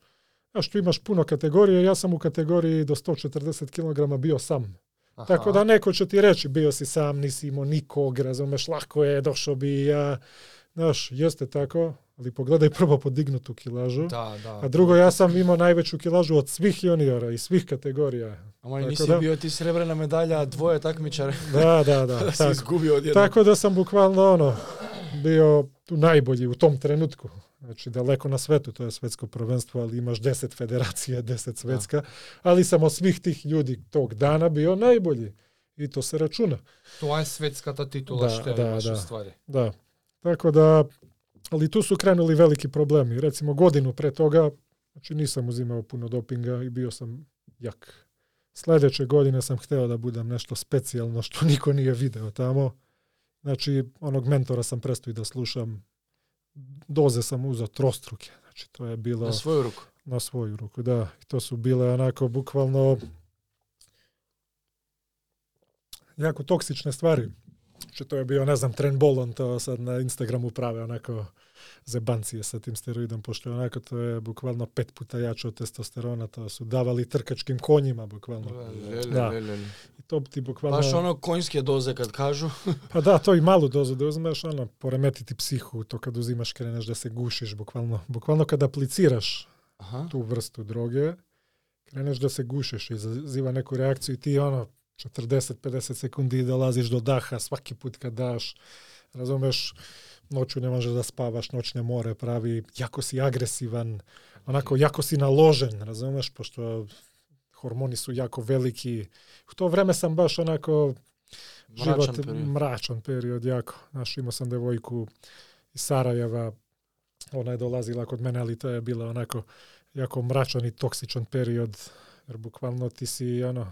znaš, tu imaš puno kategorije, ja sam u kategoriji do 140 kg bio sam. Aha. Tako da neko će ti reći, bio si sam, nisi imao nikog, razumeš, lako je, došao bi ja. Znaš, jeste tako, ali pogledaj prvo podignutu kilažu. Da, da. A drugo, ja sam imao najveću kilažu od svih juniora i svih kategorija. I Tako nisi da- bio ti srebrna medalja, a dvoje takmičara. Da, da, da. Da si tako. izgubio odjednom. tako da sam bukvalno ono, bio tu najbolji u tom trenutku. Znači, daleko na svetu, to je svetsko prvenstvo, ali imaš 10 federacija, 10 svetska, ali sam od svih tih ljudi tog dana bio najbolji. I to se računa. Това е светската титула Да, што ја да, имаш да. у ствари. Da. Tako da, ali tu su krenuli veliki problemi. Recimo godinu pre toga, znači nisam uzimao puno dopinga i bio sam jak. Sledeće godine sam hteo da budem nešto specijalno što niko nije video tamo. Znači, onog mentora sam prestao i da slušam. Doze sam uzeo trostruke. Znači, to je bilo Na svoju ruku. na svoju ruku, da. I to su bile onako bukvalno jako toksične stvari. Znači, to je bio, ne znam, trenbol, on to sad na Instagramu prave onako zebancije sa tim steroidom, pošto je onako to je bukvalno pet puta jače od testosterona, to su davali trkačkim konjima, bukvalno. Lele, Da. lele. I to ti bukvalno... Baš ono konjske doze kad kažu. Pa da, to i malu dozu da uzmeš, ono, poremetiti psihu, to kad uzimaš kreneš da se gušiš, bukvalno. Bukvalno kad apliciraš Aha. tu vrstu droge, kreneš da se gušiš i izaziva neku reakciju i ti ono 40-50 sekundi dolaziš do daha svaki put kad daš, razumeš, noću ne možeš da spavaš, noćne more pravi, jako si agresivan, onako jako si naložen, razumeš, pošto hormoni su jako veliki. U to vreme sam baš onako Mračan život, period. mračan period jako. Znaš, imao sam devojku iz Sarajeva, ona je dolazila kod mene, ali to je bila onako jako mračan i toksičan period, jer bukvalno ti si, ono,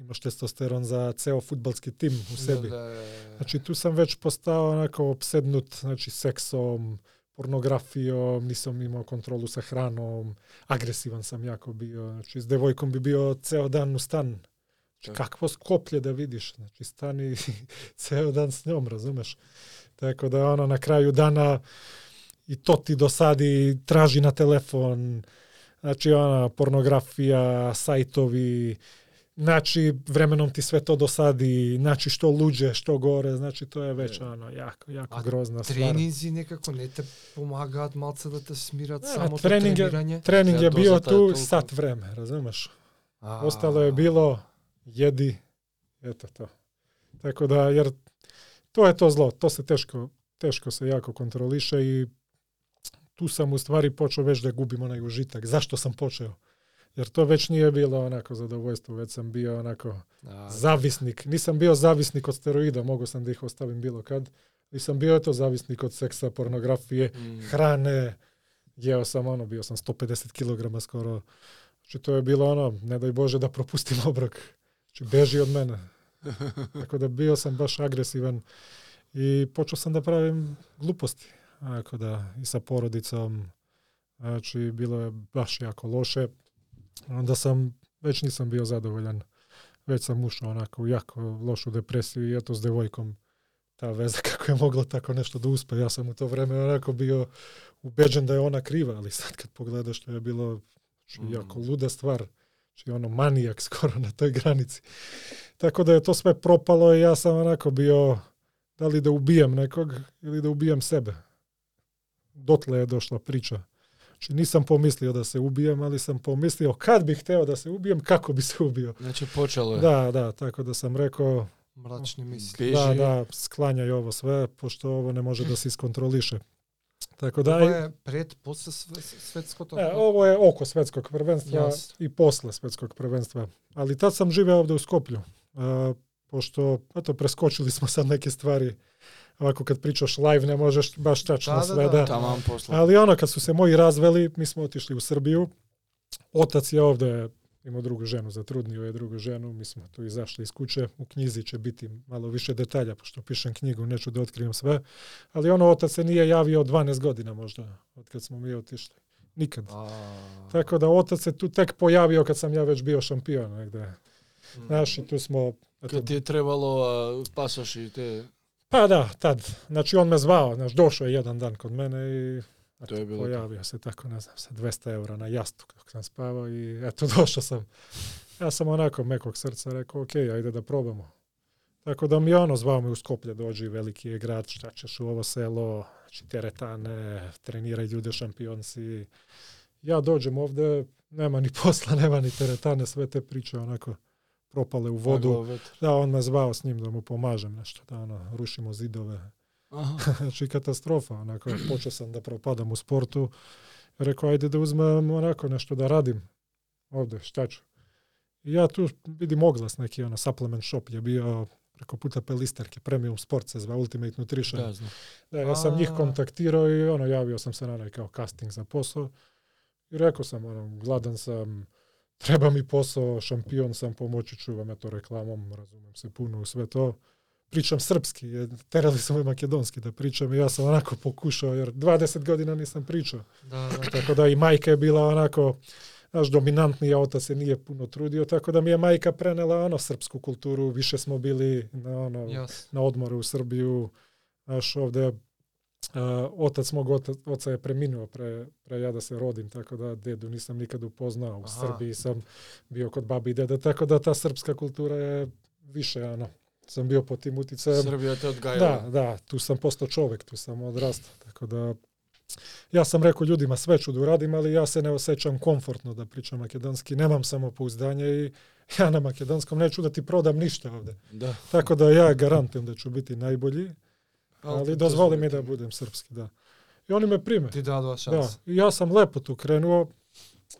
imaš testosteron za ceo futbalski tim u sebi. Да, да, да. Znači tu sam već postao onako opsednut, znači seksom, pornografijom, nisam imao kontrolu sa hranom, agresivan sam jako bio, znači s devojkom bi bio ceo dan u stan. Znači, Da. kakvo skoplje da vidiš, znači stani ceo dan s njom, razumeš? Tako da ono na kraju dana i to ti dosadi, traži na telefon, znači ona pornografija, sajtovi, znači vremenom ti sve to dosadi, znači što luđe, što gore, znači to je već Je. ono jako, jako А grozna stvar. Некако не те помагаат малце да те смират Да, самото тренинг е- тренирање. Trening Te je bio tu sat vreme, razumeš? А, Ostalo je bilo jedi, eto to. Tako da, jer to je to zlo, to se teško, teško se jako kontroliše i tu sam u stvari počeo već da gubim onaj užitak. Zašto sam počeo? Jer to već nije bilo onako zadovoljstvo, već sam bio onako Da. zavisnik. Nisam bio zavisnik od steroida, mogao sam da ih ostavim bilo kad. Nisam bio eto zavisnik od seksa, pornografije, Mm. hrane. Jeo sam ono, bio sam 150 kg skoro. Znači to je bilo ono, ne daj Bože da propustim obrok. Znači beži od mene. Tako da bio sam baš agresivan i počeo sam da pravim gluposti. Tako da i sa porodicom. Znači bilo je baš jako loše. Onda sam, već nisam bio zadovoljan. Već sam ušao onako u jako lošu depresiju i eto s devojkom ta veza kako je moglo tako nešto da uspe. Ja sam u to vreme onako bio ubeđen da je ona kriva, ali sad kad pogledaš to je bilo znači, Mm. jako luda stvar. Znači ono manijak skoro na toj granici. Tako da je to sve propalo i ja sam onako bio da li da ubijem nekog ili da ubijem sebe. Dotle je došla priča. Znači nisam pomislio da se ubijem, ali sam pomislio kad bih hteo da se ubijem, kako bi se ubio. Значи почело е. Da, da, tako da sam rekao мисли. Бежи. da, da, sklanjaj ovo sve, pošto ovo ne može da se iskontroliše. Tako da, Ова е пред после све- светското. e, ovo je oko svetskog prvenstva Jasno. i posle svetskog prvenstva. Ali tad sam živeo ovde u Skoplju. A, pošto, eto, preskočili smo sad neke stvari. Ovako kad pričaš live ne možeš baš tačno Da, da, sve da. da... Ali ono, kad su se moji razveli, mi smo otišli u Srbiju. Otac je ovde imao drugu ženu, zatrudnio je drugu ženu, mi smo tu izašli iz kuće. U knjizi će biti malo više detalja, pošto pišem knjigu, neću da otkrijem sve. Ali ono, otac se nije javio 12 godina možda, od kad smo mi otišli. Nikad. А, Tako da otac se tu tek pojavio kad sam ja već bio šampion negde. М. Znaš, i tu smo... Eto, Кај ти е требало а, пасаш и те pa da, tad. Znači on me zvao, znaš, došao je jedan dan kod mene i eto, To je bilo pojavio se tako, ne znam, sa 200 eura na jastuk dok sam spavao i eto, došao sam. Ja sam onako mekog srca rekao, ok, ajde da probamo. Tako da mi je ono zvao me u Skoplje, dođi, veliki je grad, šta ćeš u ovo selo, znači teretane, treniraj ljude šampionci. Ja dođem ovde, nema ni posla, nema ni teretane, sve te priče onako propale u vodu. Da, on me zvao s njim da mu pomažem nešto, da ono, rušimo zidove. Аха. Znači katastrofa, onako, počeo sam da propadam u sportu. Rekao, ajde da uzmem onako nešto da radim ovde, šta ću. I ja tu vidim oglas neki, ono, supplement shop je bio preko puta Pelisterke, Premium Sport se zva, Ultimate Nutrition. Да, знам. Da, ja sam njih A. kontaktirao i ono, javio sam se na onaj kao casting za posao. I rekao sam, ono, gladan sam, treba mi posao, šampion sam, pomoći ću vam, eto, reklamom, razumem se puno u sve to. Pričam srpski, jer terali su me makedonski da pričam i ja sam onako pokušao, jer 20 godina nisam pričao. Да, да. Tako da i majka je bila onako, znaš, dominantnija, otac se nije puno trudio, tako da mi je majka prenela ono srpsku kulturu, više smo bili na ono, Јас. na odmoru u Srbiju. Znaš, ovde otac mog oca, oca je preminuo pre, pre ja da se rodim, tako da dedu nisam nikad upoznao. U Aha. Srbiji sam bio kod babi i deda, tako da ta srpska kultura je više, ono, sam bio pod tim uticajem. Србија те одгајала. Da, da, tu sam postao čovek, tu sam odrastao, tako da ja sam rekao ljudima sve ću da uradim, ali ja se ne osjećam komfortno da pričam makedonski, nemam samopouzdanje i ja na makedonskom neću da ti prodam ništa ovde. Да. Tako da ja garantujem da ću biti najbolji, ali dozvoli mi da budem srpski, da. I oni me prime. Дадоа Da, шанс. i ja sam lepo tu krenuo,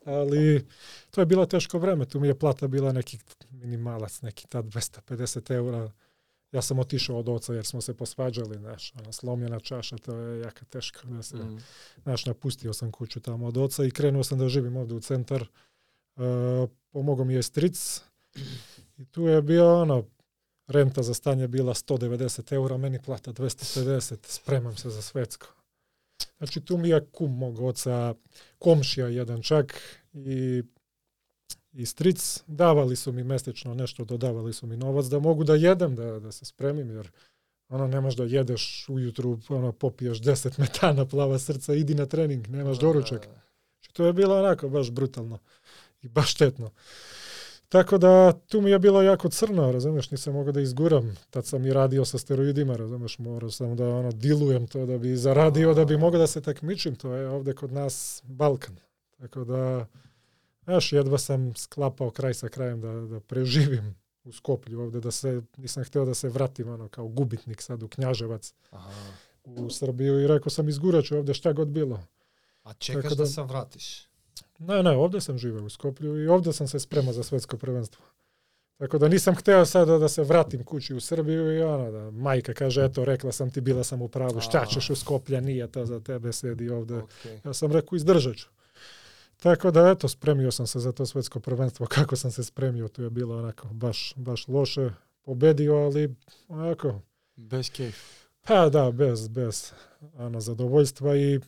ali to je bilo teško vreme. Tu mi je plata bila neki minimalac, neki tad 250 eura. Ja sam otišao od oca jer smo se posvađali, znaš, ona slomljena čaša, to je jaka teško da se, М. znaš, napustio sam kuću tamo od oca i krenuo sam da živim ovde u centar. Uh, pomogao mi je stric i tu je bio ono, renta za stanje bila 190 eura, meni plata 250, spremam se za svetsko. Znači tu mi je kum mog oca, komšija jedan čak i i stric, davali su mi mesečno nešto, dodavali su mi novac da mogu da jedem, da, da se spremim, jer ono nemaš da jedeš ujutru, ono popiješ 10 metana plava srca, idi na trening, nemaš doručak. Znači, to je bilo onako baš brutalno i baš štetno. Tako da tu mi je bilo jako crno, razumeš, nisam mogao da izguram. Tad sam i radio sa steroidima, razumeš, morao sam da ono dilujem to da bi zaradio, da bi mogao da se takmičim, to je ovde kod nas Balkan. Tako da, znaš, jedva sam sklapao kraj sa krajem da, da preživim u Skoplju ovde, da se, nisam hteo da se vratim ono kao gubitnik sad u Knjaževac Аха. u Srbiju i rekao sam izgurat ću ovde šta god bilo. Чекаш Така да да- се вратиш. Ne, ne, ovde sam živeo u Skoplju i ovde sam se spremao za svetsko prvenstvo. Tako da nisam hteo sada da se vratim kući u Srbiju i ono da majka kaže eto rekla sam ti bila sam u pravu šta ćeš u Skoplja nije to za tebe sedi ovde. Окей. Ja sam rekao izdržat ću. Tako da eto spremio sam se za to svetsko prvenstvo. Kako sam se spremio to je bilo onako baš, baš loše. Pobedio ali onako Без кеф. pa da, bez, bez ono, zadovoljstva i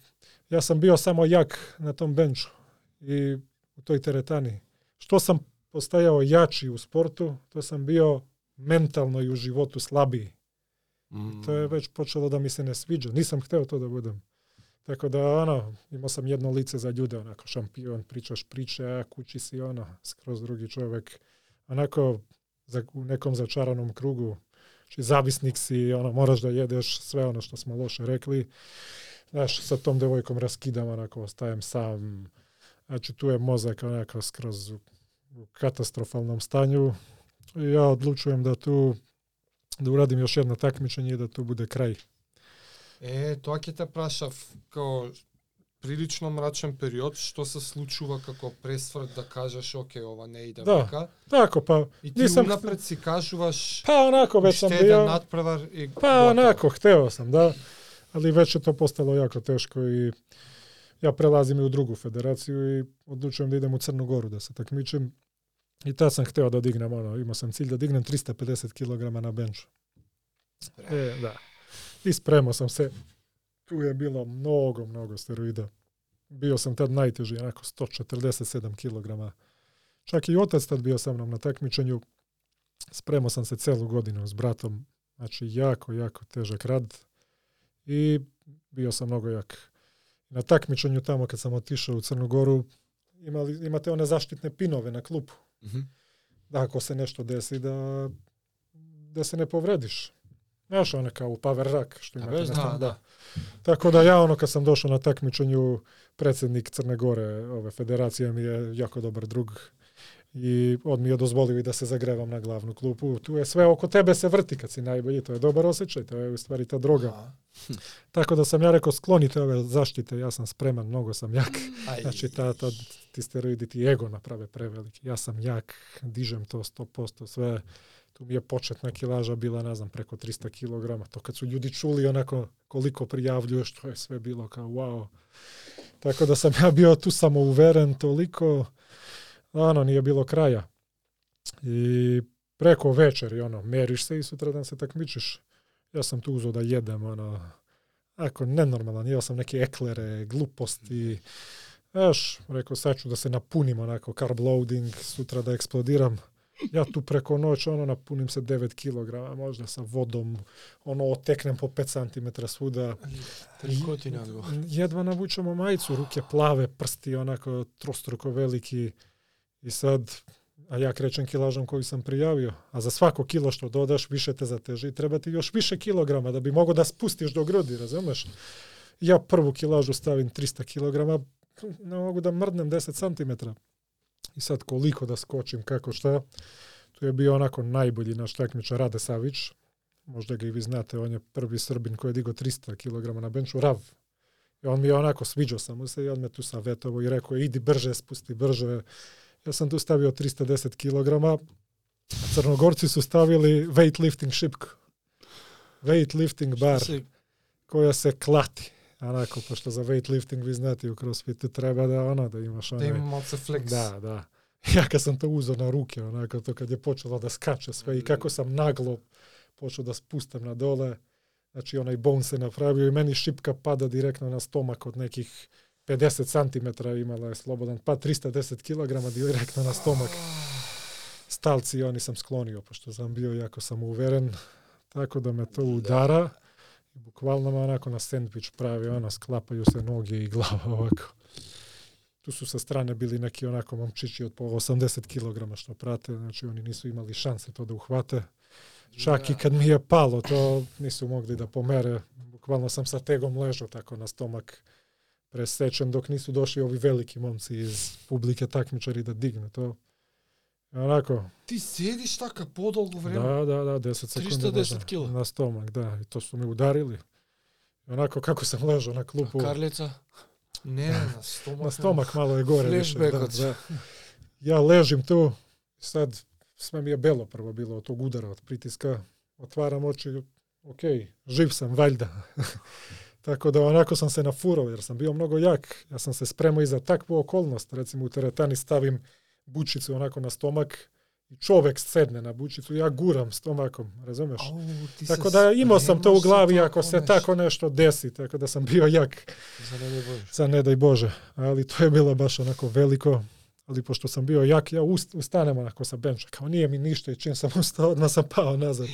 ja sam bio samo jak na tom benču i u toj teretani. Što sam postajao jači u sportu, to sam bio mentalno i u životu slabiji. Mm. To je već počelo da mi se ne sviđa. Nisam hteo to da budem. Tako da, ono, imao sam jedno lice za ljude, onako, šampion, pričaš priče, a kući si, ono, skroz drugi čovjek. Onako, za, u nekom začaranom krugu, znači zavisnik si, ono, moraš da jedeš sve ono što smo loše rekli. Znaš, sa tom devojkom raskidam, onako, ostajem sam. Значи, е мозак онака скроз во катастрофалном стању. Ја одлучувам да ту да урадим јаш една такмичење и да ту буде крај. Е, тоа ќе те прашав, као прилично мрачен период, што се случува како пресврт да кажеш, оке, ова не иде да, вака. Да, Тако, па, и ти нисам... напред си кажуваш, па, онако, веќе сам био... надпревар и... Па, онако, хтео сам, да. Али веќе тоа постало јако тешко и... ja prelazim i u drugu federaciju i odlučujem da idem u Crnu Goru da se takmičim. I tad sam hteo da dignem, ono, imao sam cilj da dignem 350 kg na benču. E, da. I spremao sam se. Tu je bilo mnogo, mnogo steroida. Bio sam tad najteži, onako 147 kg. Čak i otac tad bio sa mnom na takmičenju. Spremao sam se celu godinu s bratom. Znači, jako, jako težak rad. I bio sam mnogo jak. Na takmičenju tamo kad sam otišao u Crnu Goru, imali, imate one zaštitne pinove na klupu. Мгм. Da ako se nešto desi, da, da se ne povrediš. Znaš, one kao u power rack, što imate bez, na da, da. Tako da ja ono kad sam došao na takmičenju, predsjednik Crne Gore ove federacije mi je jako dobar drug i on mi je dozvolio da se zagrevam na glavnu klupu. Tu je sve oko tebe se vrti kad si najbolji, to je dobar osjećaj, to je u stvari ta droga. Аха. Tako da sam ja rekao sklonite ove zaštite, ja sam spreman, mnogo sam jak. Ај, Znači ta, ta, ti steroidi ti ego naprave preveliki. Ja sam jak, dižem to 100%, sve. Tu mi je početna kilaža bila, ne znam, preko 300 kg. To kad su ljudi čuli onako koliko prijavljuješ, to je sve bilo kao wow. Tako da sam ja bio tu samouveren toliko, ono, nije bilo kraja. I preko večeri, ono, meriš se i sutradan se takmičiš. Ja sam tu uzeo da jedem, ono, ako nenormalan, jeo sam neke eklere, gluposti, Znaš, rekao, sad ću da se napunim onako carb loading, sutra da eksplodiram. Ja tu preko noć, ono, napunim se 9 kg, možda sa vodom, ono, oteknem po 5 cm svuda. Jedva navučemo majicu, ruke plave, prsti onako trostruko veliki. I sad, a ja krećem kilažom koju sam prijavio, a za svako kilo što dodaš, više te zateži i treba ti još više kilograma da bi mogao da spustiš do grudi, razumeš? Ja prvu kilažu stavim 300 kg, ne mogu da mrdnem 10 cm. I sad koliko da skočim, kako šta. Tu je bio onako najbolji naš takmičar Rade Savić. Možda ga i vi znate, on je prvi Srbin koji je digao 300 kg na benču, Rav. I on mi je onako, sviđao sam mu se i on me tu savjetovo i rekao, idi brže, spusti brže. Ja sam tu stavio 310 kg, Crnogorci su stavili weightlifting šipku. Weightlifting bar koja se klati. Onako, pošto za weightlifting vi znate u crossfitu treba da ono, da imaš да onaj... малце флекс. Da, da. Ja kad sam to uzeo na ruke, onako, to kad je počelo da skače sve i kako sam naglo počeo da spustam na dole, znači onaj bon se napravio i meni šipka pada direktno na stomak od nekih 50 cm imala je slobodan pad, 310 kg direktno na stomak. Stalci oni sam sklonio, pošto sam bio jako sam uveren, tako da me to udara. I bukvalno me onako na sandvič pravi, ono, sklapaju se noge i glava ovako. Tu su sa strane bili neki onako momčići od po 80 kg što prate, znači oni nisu imali šanse to da uhvate. Čak i kad mi je palo, to nisu mogli da pomere. Bukvalno sam sa tegom ležao tako na stomak пресечен док нису дошли ови велики момци из публике такмичари да дигне тоа. Онако. Ти седиш така подолго време? Да, да, да, 10 секунди. 310 кила. На стомак, да. И то су ми ударили. Онако како сам лежал на клупу. А карлица? Не, на стомак. на стомак мало е горе. Флешбекот. Да, да. Ја лежим ту. Сад сме ми е бело прво било од тог удара, од притиска. Отварам очи. Океј, жив сам, валјда. Tako da onako sam se nafurao jer sam bio mnogo jak. Ja sam se spremao i za takvu okolnost. Recimo u teretani stavim bučicu onako na stomak i čovek sedne na bučicu, ja guram stomakom, razumeš? Au, Tako da imao sam to u za glavi ako se nešto. tako nešto desi, tako da sam bio jak За не дај Боже. za ne daj Bože. Ali to je bilo baš onako veliko. Ali pošto sam bio jak, ja ust, ustanem onako sa benča. Kao nije mi ništa i čim sam ustao, odmah sam pao nazad.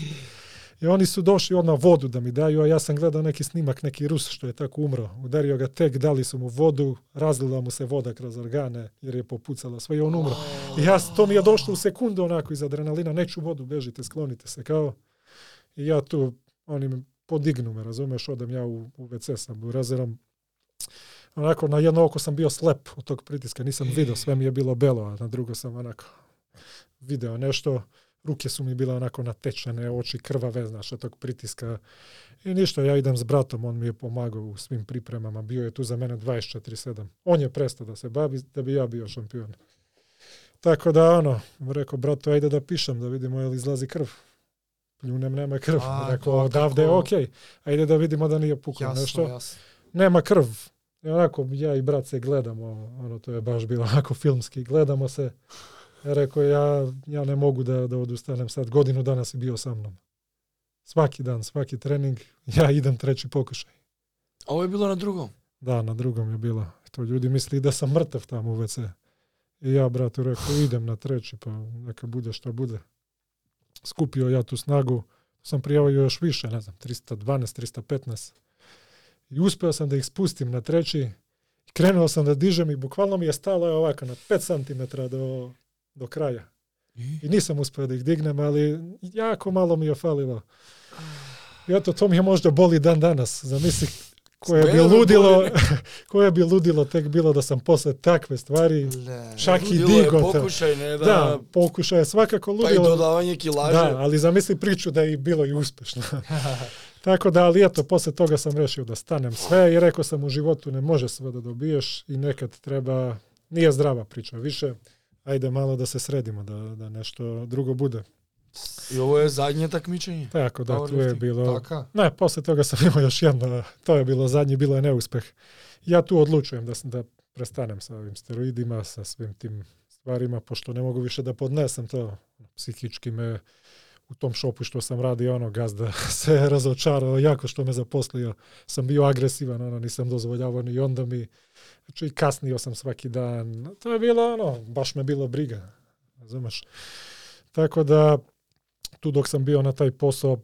I oni su došli odmah vodu da mi daju, a ja sam gledao neki snimak, neki Rus što je tako umro. Udario ga tek, dali su mu vodu, razlila mu se voda kroz organe jer je popucala sve i on umro. I ja, to mi je došlo u sekundu onako iz adrenalina, neću vodu, bežite, sklonite se kao. I ja tu, oni podignu me, razumeš, odem ja u, u WC sam u razerom. Onako, na jedno oko sam bio slep od tog pritiska, nisam vidio, sve mi je bilo belo, a na drugo sam onako video nešto, ruke su mi bile onako natečene, oči krvave, znaš, od tog pritiska. I ništa, ja idem s bratom, on mi je pomagao u svim pripremama, bio je tu za mene 24-7. On je prestao da se bavi, da bi ja bio šampion. Tako da, ono, rekao, brato, ajde da pišem, da vidimo je li izlazi krv. Pljunem, nema krv. A, rekao, to odavde je okej. Ajde da vidimo da nije puklo Jasno, nešto jasno. nema krv. I onako, ja i brat se gledamo, ono, to je baš bilo onako filmski, gledamo se. Ja rekao, ja, ja ne mogu da, da odustanem sad, godinu dana si bio sa mnom. Svaki dan, svaki trening, ja idem treći pokušaj. А ово е било на другом. Da, na drugom je bilo. To ljudi misli da sam mrtav tamo u WC. I ja, bratu, rekao, idem na treći, pa neka bude šta bude. Skupio ja tu snagu, sam prijavio još više, ne znam, 312, 315. I uspeo sam da ih spustim na treći. Krenuo sam da dižem i bukvalno mi je stalo je ovako na 5 cm do, do kraja. I nisam uspeo da ih dignem, ali jako malo mi je falilo. I eto, to mi je možda boli dan danas. Zamisli koje bi Smelo me ludilo, koje bi ludilo tek bilo da sam posle takve stvari, Ле. čak i Ludilo digo. Покушај, не да... Da, pokušaj je svakako па и ludilo. додавање килаже. Da, ali zamisli priču da je i bilo i uspešno. Tako da, ali eto, posle toga sam rešio da stanem sve i rekao sam u životu ne može sve da dobiješ i nekad treba, nije zdrava priča više, ajde malo da se sredimo, da, da nešto drugo bude. И ово е задње такмичење. Tako da, tu je bilo... Така. Ne, posle toga sam imao još jedno, to je bilo zadnji, bilo je neuspeh. Ja tu odlučujem da, da prestanem sa ovim steroidima, sa svim tim stvarima, pošto ne mogu više da podnesem to. Psihički me u tom šopu što sam radio, ono, gazda se razočarao jako što me zaposlio. Sam bio agresivan, ono, nisam dozvoljavao ni onda mi, znači i kasnio sam svaki dan. To je bilo, ono, baš me bilo briga, razumeš? Tako da, tu dok sam bio na taj posao,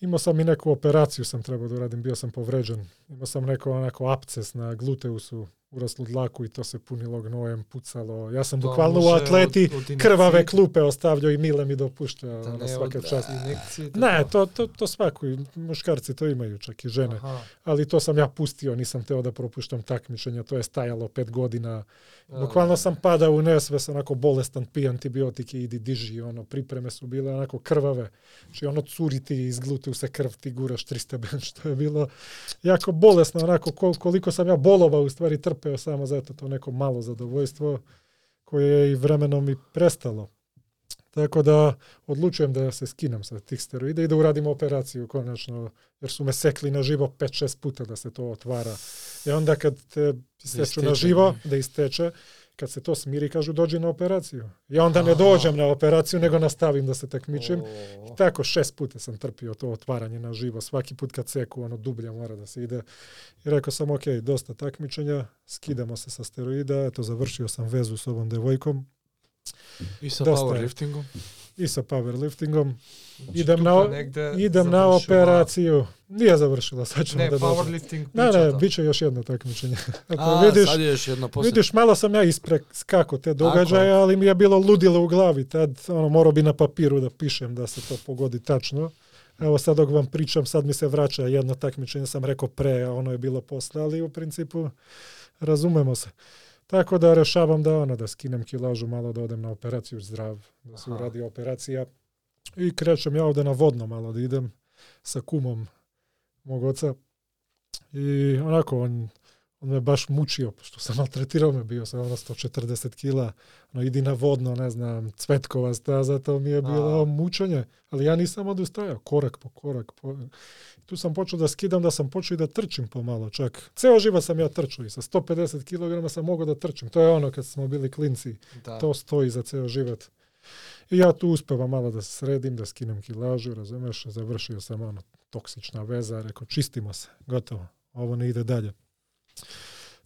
imao sam i neku operaciju sam trebao da uradim, bio sam povređen. Imao sam neko onako apces na gluteusu, uraslu dlaku i to se punilo gnojem, pucalo. Ja sam To bukvalno u atleti od- od krvave klupe ostavljao i Mile mi dopušta. Da svaka од čast. Ne, to, to, to svako, muškarci to imaju, čak i žene. Аха. Ali to sam ja pustio, nisam teo da propuštam takmičenja, to je stajalo pet godina. Да, Bukvalno да. sam padao u nesves, onako bolestan, pij antibiotike, idi diži, ono, pripreme su bile onako krvave. Znači ono curi ti iz gluteusa krv, ti guraš 300 ben, što je bilo jako bolesno, onako kol- koliko sam ja bolova u stvari trpeo samo zato to neko malo zadovoljstvo koje je i vremenom i prestalo. Tako da odlučujem da se skinem sa tih steroida i da uradim operaciju konačno, jer su me sekli na živo 5-6 puta da se to otvara. I onda kad te na isteče. živo, da isteče, kad se to smiri, kažu dođi na operaciju. I onda ne dođem na operaciju, nego nastavim da se takmičim. О, Tako šest puta sam trpio to otvaranje na živo. Svaki put kad seku, ono dublje mora da se ide. I rekao sam, ok, dosta takmičenja, skidamo se sa steroida, eto, završio sam vezu s ovom devojkom И со Доста е. I sa powerliftingom. значи Idem na, idem na operaciju. Nije završila, sad ćemo Не, da powerlifting Ne, ne, bit će još jedno takmičenje. А, vidiš, сад јеш едно после. Vidiš, malo sam ja iskako te događaje, ali mi je bilo ludilo u glavi. Tad ono, morao bi na papiru da pišem da se to pogodi tačno. Evo sad dok vam pričam, sad mi se vraća jedno takmičenje, sam rekao pre, a ono je bilo posle, ali u principu razumemo se. Tako da rešavam da ono, da skinem kilažu malo, da odem na operaciju zdrav, da se uradi operacija. I krećem ja ovde na vodno malo da idem sa kumom mog oca. I onako, on, on me baš mučio, što sam maltretirao me, bio sam ono 140 kila, ono idi na vodno, ne znam, cvetkova staza, to mi je bilo A. mučenje, ali ja nisam odustajao, korak po korak. Po... Tu sam počeo da skidam, da sam počeo i da trčim pomalo čak. Ceo život sam ja trčao i sa 150 kg sam mogao da trčim. To je ono kad smo bili klinci, Da. to stoji za ceo život. I ja tu uspevam malo da se sredim, da skinem kilažu, razumeš, završio sam ono, toksična veza, rekao čistimo se, gotovo, ovo ne ide dalje.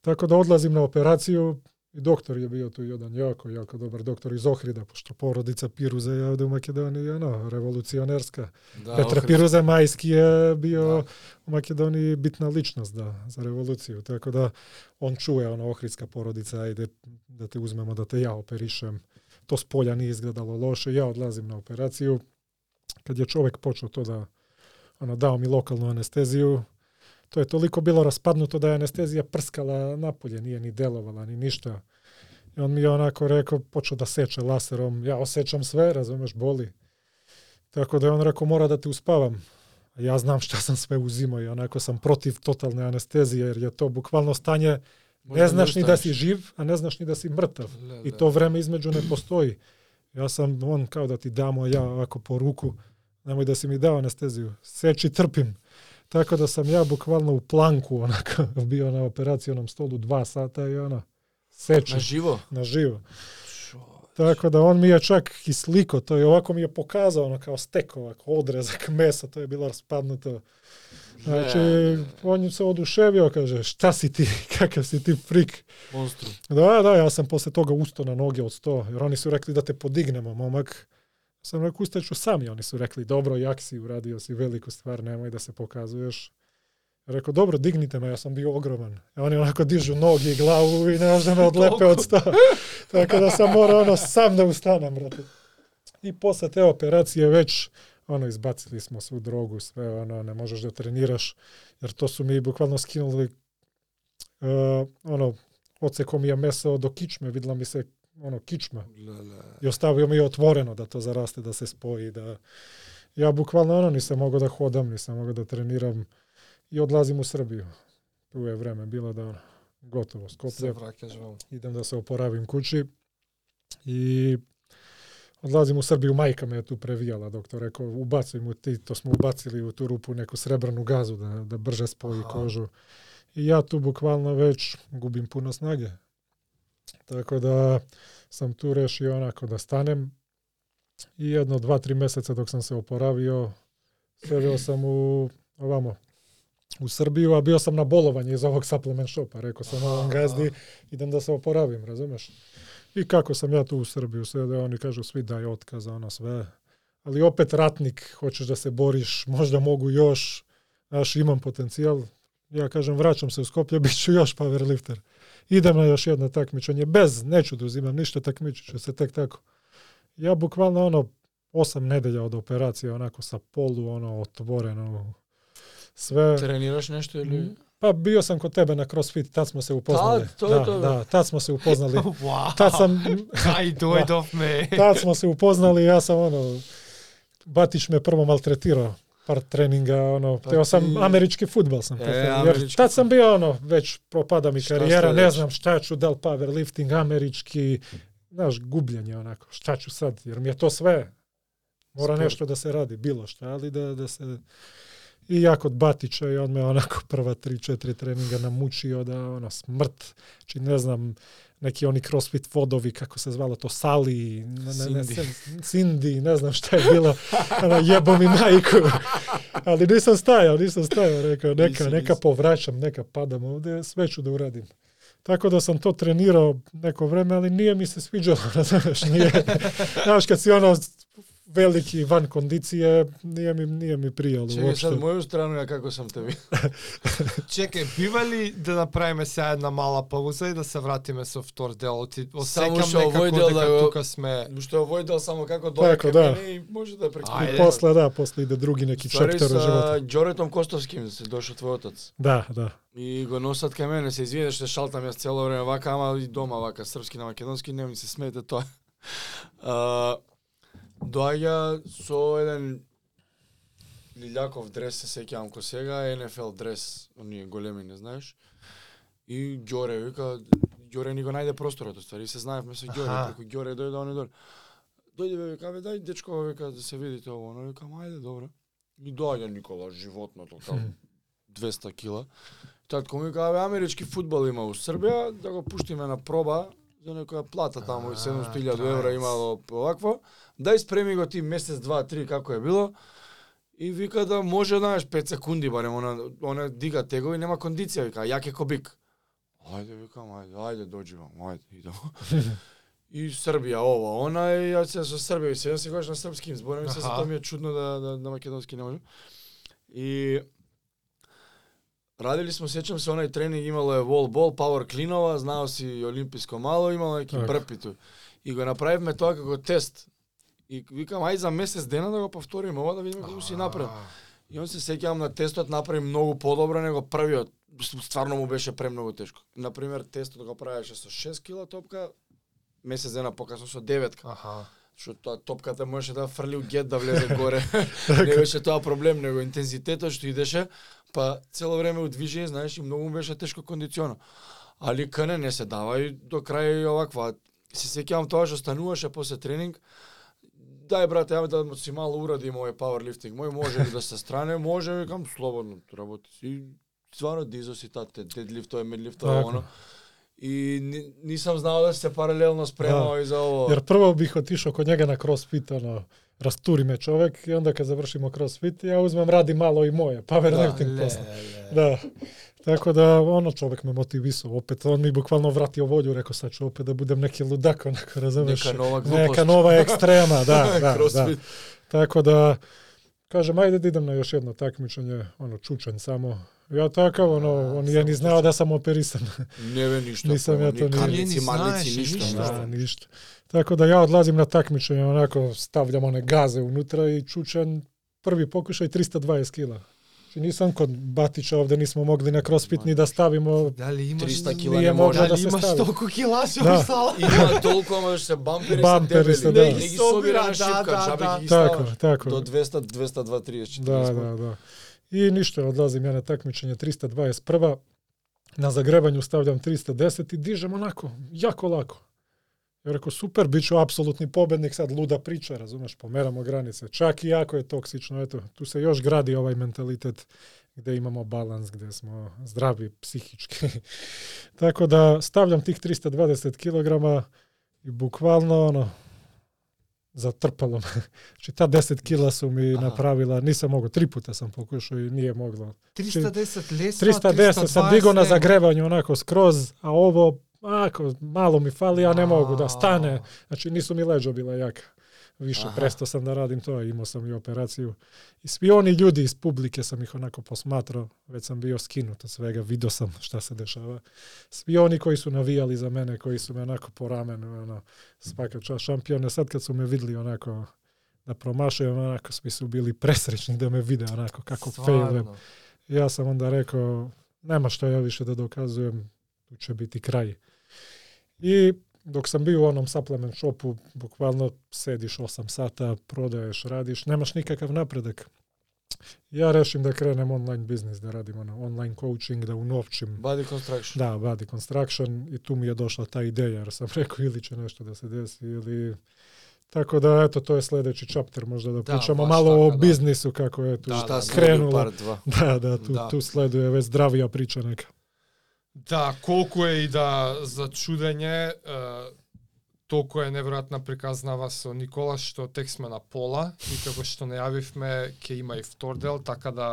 Tako da odlazim na operaciju i doktor je bio tu jedan jako, jako dobar doktor iz Ohrida, pošto porodica Piruza je ovde u Makedoniji, ono, revolucionerska. Da, Petar Ohrid. Piruza Majski je bio Da. u Makedoniji bitna ličnost da, za revoluciju, tako da on čuje, ono, ohridska porodica, ajde da te uzmemo, da te ja operišem. To s polja nije izgledalo loše, ja odlazim na operaciju. Kad je čovjek počeo to da, ono, dao mi lokalnu anesteziju, to je toliko bilo raspadnuto da je anestezija prskala napolje, nije ni delovala, ni ništa. I on mi je onako rekao, počeo da seče laserom, ja osjećam sve, razumeš, boli. Tako da je on rekao, mora da te uspavam. Ja znam šta sam sve uzimao i onako sam protiv totalne anestezije, jer je to bukvalno stanje, Možda ne znaš ni da si živ, a ne znaš ni da si mrtav. Le, I le. to vreme između ne postoji. Ja sam, on kao da ti damo ja ovako po ruku, nemoj da si mi dao anesteziju, seči trpim. Tako da sam ja bukvalno u planku onako bio na operacionom stolu dva sata i ono, seči Na živo? na živo. Tako da on mi je čak i sliko, to je ovako mi je pokazao ono kao stek ovako, odrezak mesa, to je bilo raspadnuto. Znači, Ne, on se oduševio, kaže, šta si ti, kakav si ti frik. Monstrum. Da, da, ja sam posle toga ustao na noge od sto, jer oni su rekli da te podignemo, momak. Sam rekao, ustaću sam i oni su rekli, dobro, jak si, uradio si veliku stvar, nemoj da se pokazuješ. Rekao, dobro, dignite me, ja sam bio ogroman. A oni onako dižu nogi i glavu i ne može da me odlepe od sta. Tako da sam morao ono sam da ustanem, brate. I posle te operacije već ono izbacili smo svu drogu, sve ono ne možeš da treniraš jer to su mi bukvalno skinuli uh, ono odseko mi je meso do kičme, videla mi se ono kičma Le, le. i ostavio mi je otvoreno da to zaraste, da se spoji, da ja bukvalno ono nisam mogao da hodam, nisam mogao da treniram i odlazim u Srbiju. Tu je vreme bilo da ono, gotovo, Skoplje, idem da se oporavim kući i odlazim u Srbiju, majka me je tu previjala, doktor rekao, ubacuj mu ti, to smo ubacili u tu rupu neku srebrnu gazu da, da brže spoji Aha. kožu. I ja tu bukvalno već gubim puno snage. Tako da sam tu rešio onako da stanem i jedno, dva, tri meseca dok sam se oporavio, sreo sam u ovamo, u Srbiju, a bio sam na bolovanju iz ovog supplement shopa. Rekao sam ovom gazdi, idem da se oporavim, razumeš? I kako sam ja tu u Srbiju sede, oni kažu svi daj otkaz, ono sve. Ali opet ratnik, hoćeš da se boriš, možda mogu još, znaš, imam potencijal. Ja kažem, vraćam se u Skoplje, bit ću još powerlifter. Idem na još jedno takmičenje, bez, neću da uzimam ništa, takmičit ću se tek tako. Ja bukvalno ono, osam nedelja od operacije, onako sa polu, ono, otvoreno, sve. Treniraš nešto ili... Pa bio sam kod tebe na CrossFit, tad smo se upoznali. Tad, to je da, to. da, tad smo se upoznali. Wow. tad sam, Aj, dojdov me. tad smo se upoznali, ja sam ono, Batić me prvo maltretirao par treninga, ono, Pa teo sam ti- američki futbal sam. E, jer tad sam bio ono, već propada mi Šta karijera, ne znam šta ću, da li powerlifting, američki, znaš, gubljenje onako, šta ću sad, jer mi je to sve, mora Sport. nešto da se radi, bilo šta, ali da, da se... I ja kod Batića i on me onako prva tri, četiri treninga namučio da ono smrt, či ne znam, neki oni crossfit vodovi, kako se zvalo to, Sali, ne, ne, ne, Cindy. Cindy. Cindy, ne znam šta je bilo, ono, jebo mi majku. Ali nisam stajao, nisam stajao, rekao, neka, Nisi, neka povraćam, neka padam ovde, sve ću da uradim. Tako da sam to trenirao neko vreme, ali nije mi se sviđalo, znaš, nije, znaš, kad si ono veliki van kondicije, nije mi, nije mi prijalo Чекај uopšte. sad moju stranu, ja како te vi. Чекај, бива ли да направиме сега една мала пауза и да се вратиме со втор дел? Ти осекам што овој некако дел дека да го- тука сме... Што овој дел само како дојде Така, кај да. и може да прекинеме. Ајде. posle, da, posle ide drugi neki Ствари чептер u životu. са Ѓоретом Костовским се дошол твој отец. Da, da. И го носат кај мене, се извини што шалтам јас цело време вака, ама и дома вака, српски на македонски, не ми се смете тоа. Доаѓа со еден Лилјаков дрес, се сеќавам ко сега, НФЛ дрес, оние големи, не знаеш. И Ѓоре вика, Ѓоре ни го најде просторот, ствари се знаевме со Ѓоре, преку Ѓоре дојде, он дојде. Дојде бе, вика, бе, дај дечко, вика, да се видите ово, но вика, ајде, добро. И доаѓа Никола, животното, као 200 кила. Татко ми вика, бе, амерички фудбал има у Србија, да го пуштиме на проба, за некоја плата таму, и 700.000 евра имало овакво. Дај спреми го ти месец, два, три, како е било. И вика да може, знаеш, 5 секунди барем, она, она дига тегови, нема кондиција, вика, јак е ко бик. Ајде, викам, ајде, ајде, доđи вам, ајде, идемо. и Србија, ова, она, и јас се со Србија, и сега секогаш на српски им зборам, и се тоа ми е чудно да, да на македонски не можам. И Радили смо, сеќам се, онај тренинг имало е волбол, пауер клинова, знао си и олимписко мало, имало Така. брпиту. И го направивме тоа како тест. И викам, ај за месец дена да го повториме ова, да видиме како си направи. И он се сеќавам на тестот направи многу подобро него првиот. Стварно му беше премногу тешко. Например, тестот го правеше со 6 кила топка, месец дена покасно со 9 Аха. што тоа топката можеше да фрли у гет да влезе горе. не беше тоа проблем, него интензитетот што идеше, па цело време у движење, знаеш, и многу му беше тешко кондиционо. Али кане не се дава и до крај и оваква. Се сеќавам тоа што стануваше после тренинг, дај брате, ја да си мало урадим овој пауерлифтинг. Мој може ли да се стране? Може, викам слободно, работи си. И стварно дизо си тате, дедлифтове, медлифтове, Така. оно. И ни, нисам знал да се паралелно спремao Да. и за ово. Jer prvo bih otišao kod njega na crossfit, ono, rasturi me čovjek i onda kad završimo crossfit, ja uzmem radi malo i moje, powerlifting le, posle. Da. Tako da, ono, čovjek me motivisao. Opet, on mi bukvalno vratio volju, rekao sad ću opet da budem neki ludak, onako, razumeš? Neka nova glupost. Neka nova ekstrema, da, da, da. Tako da, kažem, ajde da idem na još jedno takmičenje, ono, čučanj samo. Ja takav, ono, on je ni znao da sam operisan. Не бе ништо. Nisam ja to ni- знаеш, ништо. ništa. ништо. Da, ništa. Tako da ja odlazim na takmičenje, onako stavljam one gaze unutra i čučan prvi pokušaj 320 kila. Znači nisam kod Batića ovde nismo mogli na crossfit ni da stavimo Дали имаш 300 кила Nije не може. moglo da Дали se stavi. што се бампери, Бампери се се, дебели. да. Не ги собира на Да, шипка, да, джабе да. ги tako, tako. До 200, 202, 30, 40. Da, da, da. I ništa, odlazim ja na takmičenje 321. Na zagrebanju stavljam 310 i dižem onako, jako lako. Ja rekao, super, bit ću apsolutni pobednik, sad luda priča, razumeš, pomeramo granice. Čak i jako je toksično, eto, tu se još gradi ovaj mentalitet gde imamo balans, gde smo zdravi psihički. Tako da stavljam tih 320 kg i bukvalno ono, zatrpalo me. Znači ta 10 kila su mi Aha. napravila, nisam mogao, tri puta sam pokušao i nije moglo. 310 лесва, 310 sam 320 digao na zagrevanju onako skroz, a ovo ako malo mi fali, ja ne mogu da stane. Znači nisu mi leđa bila jaka. Više Aha. prestao sam da radim to, imao sam i operaciju. I svi oni ljudi iz publike sam ih onako posmatrao, već sam bio skinut od svega, vidio sam šta se dešava. Svi oni koji su navijali za mene, koji su me onako po ramenu, ono, svaka čast šampione, sad kad su me vidli onako da promašujem, onako svi su bili presrećni da me vide onako kako failujem. Ja sam onda rekao, nema što ja više da dokazujem, tu će biti kraj. I dok sam bio u onom supplement shopu, bukvalno sediš 8 sata, prodaješ, radiš, nemaš nikakav napredak. Ja rešim da krenem online biznis, da radim ono, online coaching, da unovčim Body construction. da, body construction i tu mi je došla ta ideja jer sam rekao ili će nešto da se desi ili tako da eto to je sledeći chapter možda da, Da, pričamo malo o tako, da. biznisu kako je tu Da, Šta se krenulo. part 2. Da, da, tu, Da. tu sleduje već zdravija priča neka. Да, колку е и да за чудење, толку е неверојатна приказнава со Никола што тек сме на пола и како што најавивме ќе има и втор дел, така да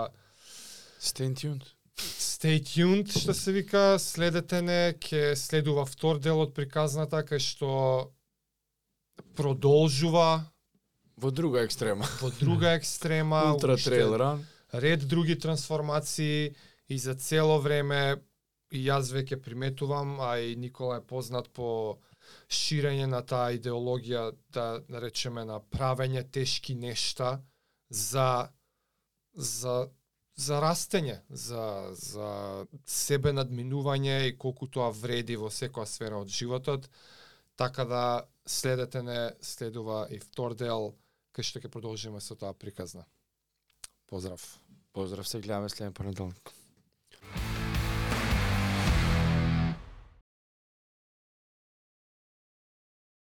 Stay tuned. stay tuned што се вика, следете не, ќе следува втор дел од приказната кај што продолжува Во друга екстрема. во друга екстрема, Ултра трейл ран. ред други трансформации и за цело време и јас веќе приметувам, а и Никола е познат по ширење на таа идеологија, да наречеме на правење тешки нешта за за за растење, за за себе надминување и колку тоа вреди во секоја сфера од животот. Така да следете не следува и втор дел кај што ќе продолжиме со таа приказна. Поздрав. Поздрав се, гледаме следен понеделник.